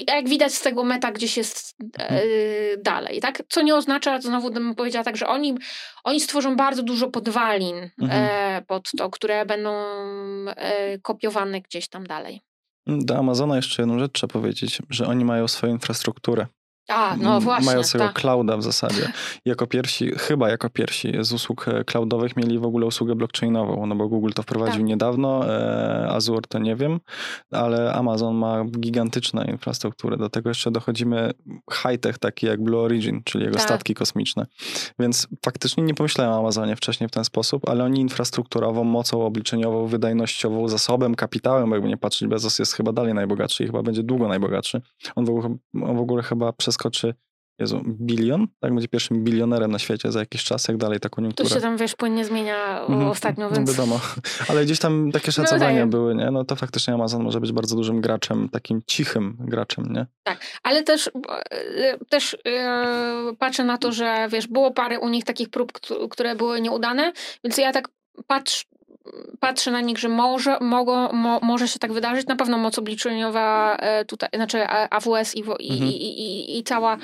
[SPEAKER 2] Jak widać z tego meta gdzieś jest mhm. dalej, tak? Co nie oznacza, znowu bym powiedziała tak, że oni, oni stworzą bardzo dużo podwalin mhm. pod to, które będą kopiowane gdzieś tam dalej.
[SPEAKER 1] Do Amazona jeszcze jedną rzecz trzeba powiedzieć, że oni mają swoją infrastrukturę.
[SPEAKER 2] A, no właśnie.
[SPEAKER 1] Mają swojego tak. clouda w zasadzie. Jako pierwsi, chyba jako pierwsi z usług e, cloudowych mieli w ogóle usługę blockchainową, no bo Google to wprowadził tak. niedawno, e, Azure to nie wiem, ale Amazon ma gigantyczną infrastrukturę. Do tego jeszcze dochodzimy high-tech taki jak Blue Origin, czyli jego tak. statki kosmiczne. Więc faktycznie nie pomyślałem o Amazonie wcześniej w ten sposób, ale oni infrastrukturową, mocą obliczeniową, wydajnościową, zasobem, kapitałem, jakby nie patrzeć, Bezos jest chyba dalej najbogatszy i chyba będzie długo najbogatszy. On w ogóle, on w ogóle chyba przez przeskoczy Jezu, bilion, tak? Będzie pierwszym bilionerem na świecie za jakiś czas, jak dalej ta koniunktura.
[SPEAKER 2] To się tam, wiesz, płynnie zmienia mm, ostatnio, więc...
[SPEAKER 1] Wiadomo, [LAUGHS] ale gdzieś tam takie no szacowania no, były, nie? No to faktycznie Amazon może być bardzo dużym graczem, takim cichym graczem, nie?
[SPEAKER 2] Tak, ale też, e, też yy, patrzę na to, że wiesz, było parę u nich takich prób, które były nieudane, więc ja tak patrz, patrzę na nich, że może, mogą, mo, może się tak wydarzyć. Na pewno moc obliczeniowa e, tutaj, znaczy AWS i, i, mhm. i, i, i, cała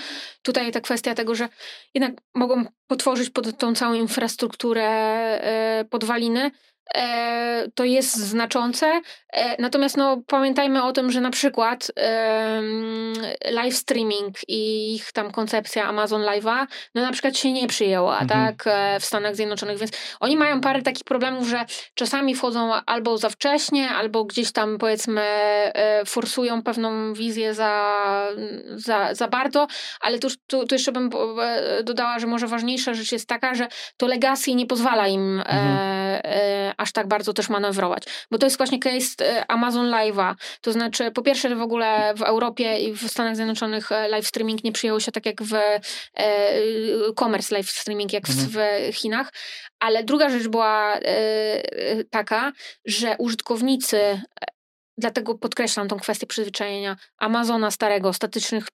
[SPEAKER 2] tutaj ta kwestia tego, że jednak mogą potworzyć pod tą całą infrastrukturę e, podwaliny. E, to jest znaczące. E, natomiast no, pamiętajmy o tym, że na przykład e, live streaming i ich tam koncepcja Amazon Live'a, no na przykład się nie przyjęła, mhm. tak, e, w Stanach Zjednoczonych, więc oni mają parę takich problemów, że czasami wchodzą albo za wcześnie, albo gdzieś tam powiedzmy e, forsują pewną wizję za, za, za bardzo, ale tu, tu, tu jeszcze bym e, dodała, że może ważniejsza rzecz jest taka, że to legacy nie pozwala im mhm. e, aż tak bardzo też manewrować. Bo to jest właśnie case e, Amazon Live'a. To znaczy, po pierwsze w ogóle w Europie i w Stanach Zjednoczonych e, live streaming nie przyjął się tak jak w e, commerce live streaming, jak mhm. w Chinach. Ale druga rzecz była e, taka, że użytkownicy Dlatego podkreślam tą kwestię przyzwyczajenia Amazona starego, statycznych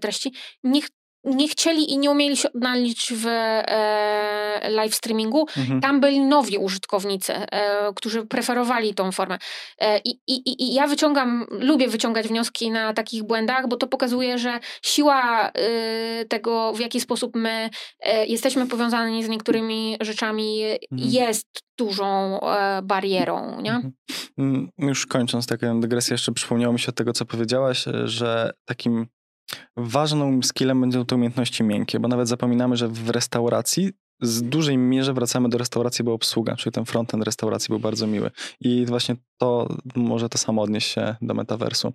[SPEAKER 2] treści. Niech nie chcieli i nie umieli się odnaleźć w e, live streamingu. Mhm. Tam byli nowi użytkownicy, e, którzy preferowali tą formę. E, i, i, I ja wyciągam, lubię wyciągać wnioski na takich błędach, bo to pokazuje, że siła e, tego, w jaki sposób my e, jesteśmy powiązani z niektórymi rzeczami, mhm. jest dużą e, barierą. Nie? Mhm.
[SPEAKER 1] Mm, już kończąc taką dygresję, jeszcze przypomniało mi się od tego, co powiedziałaś, że takim Ważną skillem będą te umiejętności miękkie, bo nawet zapominamy, że w restauracji z dużej mierze wracamy do restauracji, bo obsługa, czyli ten frontend restauracji był bardzo miły. I właśnie to może to samo odnieść się do metaversu.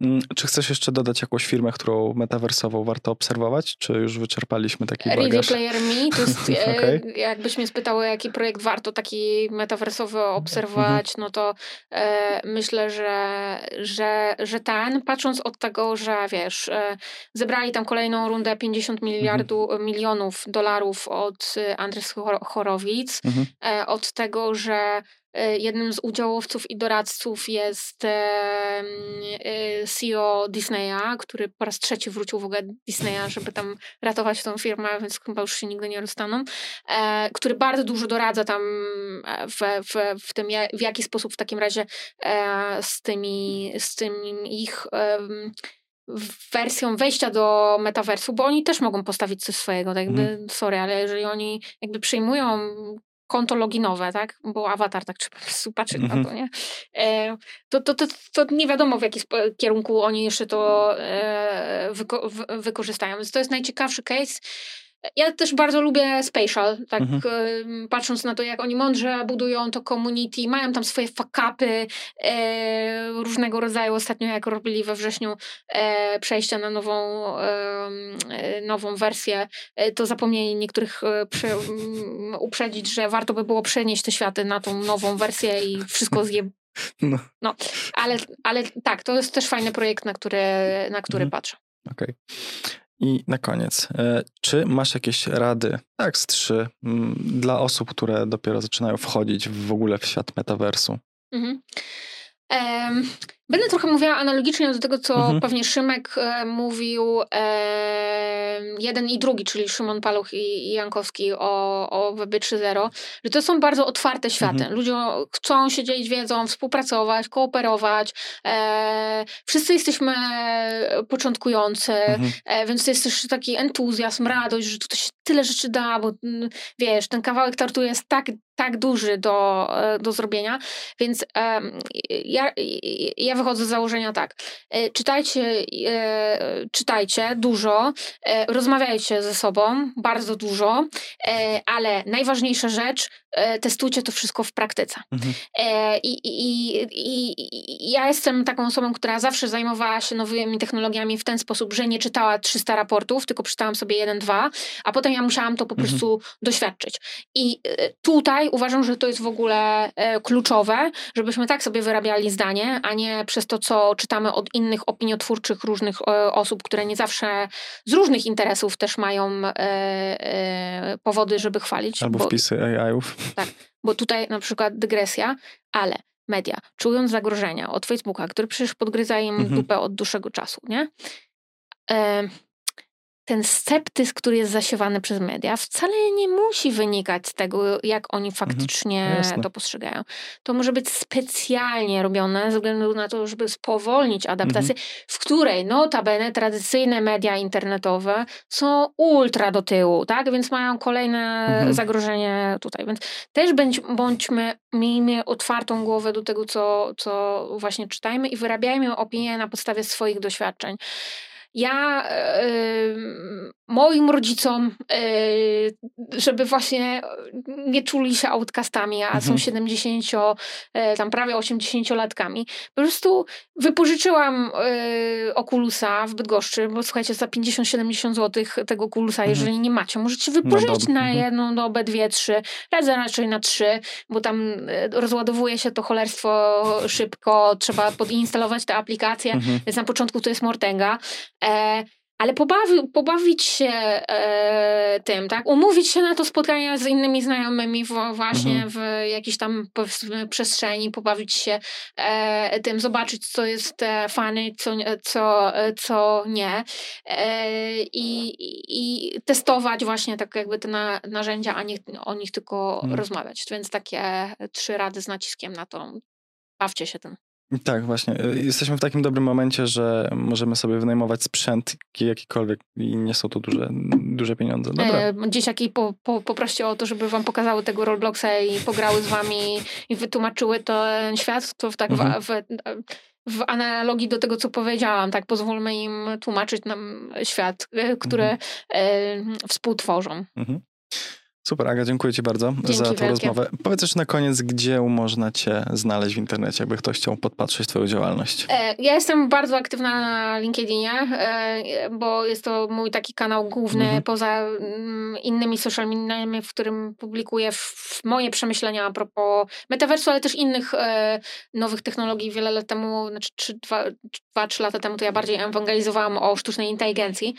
[SPEAKER 1] Mm, czy chcesz jeszcze dodać jakąś firmę, którą metaversową warto obserwować, czy już wyczerpaliśmy taki
[SPEAKER 2] Ready bagaż? Player Me, to jest, okay. [LAUGHS] E, jakbyś mnie spytał, jaki projekt warto taki metaversowy obserwować, mhm. no to e, myślę, że, że, że ten, patrząc od tego, że wiesz, e, zebrali tam kolejną rundę 50 miliardów, mhm. milionów dolarów od Andrzej Chorowic, mhm. E, od tego, że e, jednym z udziałowców i doradców jest e, CEO Disneya, który po raz trzeci wrócił w ogóle do Disneya, żeby tam ratować tą firmę, więc chyba już się nigdy nie rozstaną, który bardzo dużo doradza tam w, w, w tym, w jaki sposób w takim razie z tymi, z tym ich wersją wejścia do metaversu, bo oni też mogą postawić coś swojego, tak jakby, mm. sorry, ale jeżeli oni jakby przyjmują konto loginowe, tak, bo awatar tak mm -hmm. na mhm. to, nie, e, to, to, to, to nie wiadomo w jaki kierunku oni jeszcze to e, wyko wykorzystają, więc to jest najciekawszy case, ja też bardzo lubię Spatial, tak mhm. patrząc na to, jak oni mądrze budują to community, mają tam swoje fakapy e, różnego rodzaju. Ostatnio jak robili we wrześniu e, przejścia na nową, e, nową wersję, e, to zapomnieli niektórych przy, uprzedzić, że warto by było przenieść te światy na tą nową wersję i wszystko zje... [LAUGHS] No. no. ale, ale tak, to jest też fajny projekt, na który, na który mhm. patrzę.
[SPEAKER 1] Okej. Okay. I na koniec, e, czy masz jakieś rady, tak z trzy, dla osób, które dopiero zaczynają wchodzić w ogóle w świat metaversu? Mhm.
[SPEAKER 2] Um, będę trochę mówiła analogicznie do tego, co mhm. pewnie Szymek e, mówił e, jeden i drugi, czyli Szymon Paluch i, i Jankowski o, o WB 3.0, że to są bardzo otwarte światy. Mhm. Ludzie chcą się dzielić wiedzą, współpracować, kooperować. E, wszyscy jesteśmy początkujący, mhm. E, więc to jest też taki entuzjazm, radość, że tutaj się tyle rzeczy da, bo wiesz, ten kawałek tortu jest tak tak duży do, e, do zrobienia, więc ja, ja wychodzę z założenia tak. E, czytajcie, e, czytajcie dużo, e, rozmawiajcie ze sobą bardzo dużo, ale najważniejsza rzecz, testujcie to wszystko w praktyce. Mhm. I, i, i, I ja jestem taką osobą, która zawsze zajmowała się nowymi technologiami w ten sposób, że nie czytała 300 raportów, tylko przeczytałam sobie jeden, dwa, a potem ja musiałam to po mhm. prostu doświadczyć. I tutaj uważam, że to jest w ogóle e, kluczowe, żebyśmy tak sobie wyrabiali zdanie, a nie przez to, co czytamy od innych opiniotwórczych różnych e, osób, które nie zawsze z różnych interesów też mają e, powody, żeby chwalić.
[SPEAKER 1] Albo bo, wpisy AI-ów.
[SPEAKER 2] Tak, bo tutaj na przykład dygresja, ale media, czując zagrożenia od Facebooka, który przecież podgryza im mhm. dupę od dłuższego czasu, nie? Ten sceptyzm, który jest zasiewany przez media, wcale nie musi wynikać z tego, jak oni faktycznie
[SPEAKER 1] mhm.
[SPEAKER 2] to postrzegają. To może być specjalnie robione ze względu na to, żeby spowolnić adaptację, mhm. w której notabene tradycyjne media internetowe są ultra do tyłu, tak? Więc mają kolejne mhm. zagrożenie tutaj. Więc też bądź, bądźmy, miejmy otwartą głowę do tego, co, co właśnie czytajmy i wyrabiajmy opinie na podstawie swoich doświadczeń. Ja yy, moim rodzicom, yy, żeby właśnie nie czuli się outcastami, a mhm. są 70, yy, tam prawie 80-latkami, po prostu wypożyczyłam Oculusa w Bydgoszczy, bo słuchajcie, za 50-70 zł tego Oculusa, mhm. jeżeli nie macie, możecie wypożyczyć no, na mhm. jedną dobę, dwie, trzy, radzę raczej na trzy, bo tam rozładowuje się to cholerstwo szybko, trzeba podinstalować te aplikacje, mhm. więc na początku to jest Mortenga. E, ale pobawi, pobawić się e, tym, tak? Umówić się na to spotkanie z innymi znajomymi w, właśnie mhm. w jakiejś tam powiedzmy przestrzeni, pobawić się e, tym, zobaczyć, co jest e, fany, co, co, co nie. E, i, i, testować właśnie tak jakby te na, narzędzia, a nie o nich tylko mhm. rozmawiać. Więc takie trzy rady z naciskiem na to. Bawcie się tym.
[SPEAKER 1] Tak, właśnie. Y, jesteśmy w takim dobrym momencie, że możemy sobie wynajmować sprzęt jakikolwiek i nie są to duże, duże pieniądze. Dobra. E,
[SPEAKER 2] dzieciaki po, po, poproście o to, żeby wam pokazały tego Robloxa i pograły z wami i wytłumaczyły ten świat, to w, tak mhm. w, w, w analogii do tego, co powiedziałam, tak pozwólmy im tłumaczyć nam świat, y, który mhm. e, współtworzą. Mhm.
[SPEAKER 1] Super, Aga, dziękuję Ci bardzo
[SPEAKER 2] Dzięki
[SPEAKER 1] za tę
[SPEAKER 2] wielkie.
[SPEAKER 1] rozmowę. Powiedz jeszcze na koniec, gdzie można Cię znaleźć w internecie, jakby ktoś chciał podpatrzeć Twoją działalność.
[SPEAKER 2] E, ja jestem bardzo aktywna na LinkedInie, e, bo jest to mój taki kanał główny, mhm. poza mm, innymi social mediami, w którym publikuję moje przemyślenia a propos metaversu, ale też innych e, nowych technologii. Wiele lat temu, znaczy 2-3 lata temu, to ja bardziej ewangelizowałam o sztucznej inteligencji.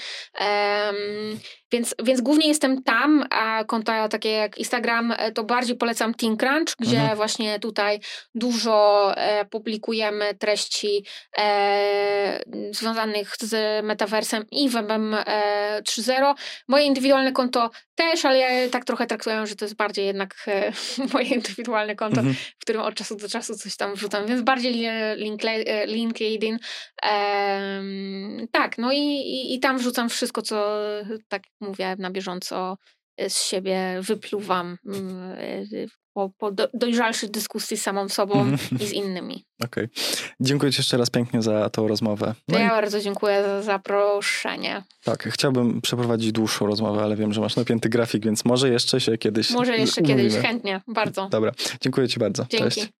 [SPEAKER 2] Więc, więc głównie jestem tam, a konta takie jak Instagram, e, to bardziej polecam TeamCrunch, gdzie mhm. właśnie tutaj dużo e, publikujemy treści e, związanych z metaversem i webem e, 3.0. Moje indywidualne konto też, ale ja tak trochę traktuję, że to jest bardziej jednak e, [LAUGHS] moje indywidualne konto, mhm. w którym od czasu do czasu coś tam wrzucam, więc bardziej link, e, LinkedIn. tak, no i, i, i tam wrzucam wszystko, co tak mówię, na bieżąco e, z siebie wypluwam mm, e, po, po dojrzalszej dyskusji z samą sobą mhm. i z innymi.
[SPEAKER 1] Okej. Okay. Dziękuję Ci jeszcze raz pięknie za tą rozmowę.
[SPEAKER 2] No ja i... bardzo dziękuję za zaproszenie.
[SPEAKER 1] Tak, chciałbym przeprowadzić dłuższą rozmowę, ale wiem, że masz napięty grafik, więc może jeszcze się kiedyś
[SPEAKER 2] Może jeszcze umówimy. kiedyś, chętnie, bardzo.
[SPEAKER 1] Dobra, dziękuję Ci bardzo.
[SPEAKER 2] Dzięki.
[SPEAKER 1] Cześć.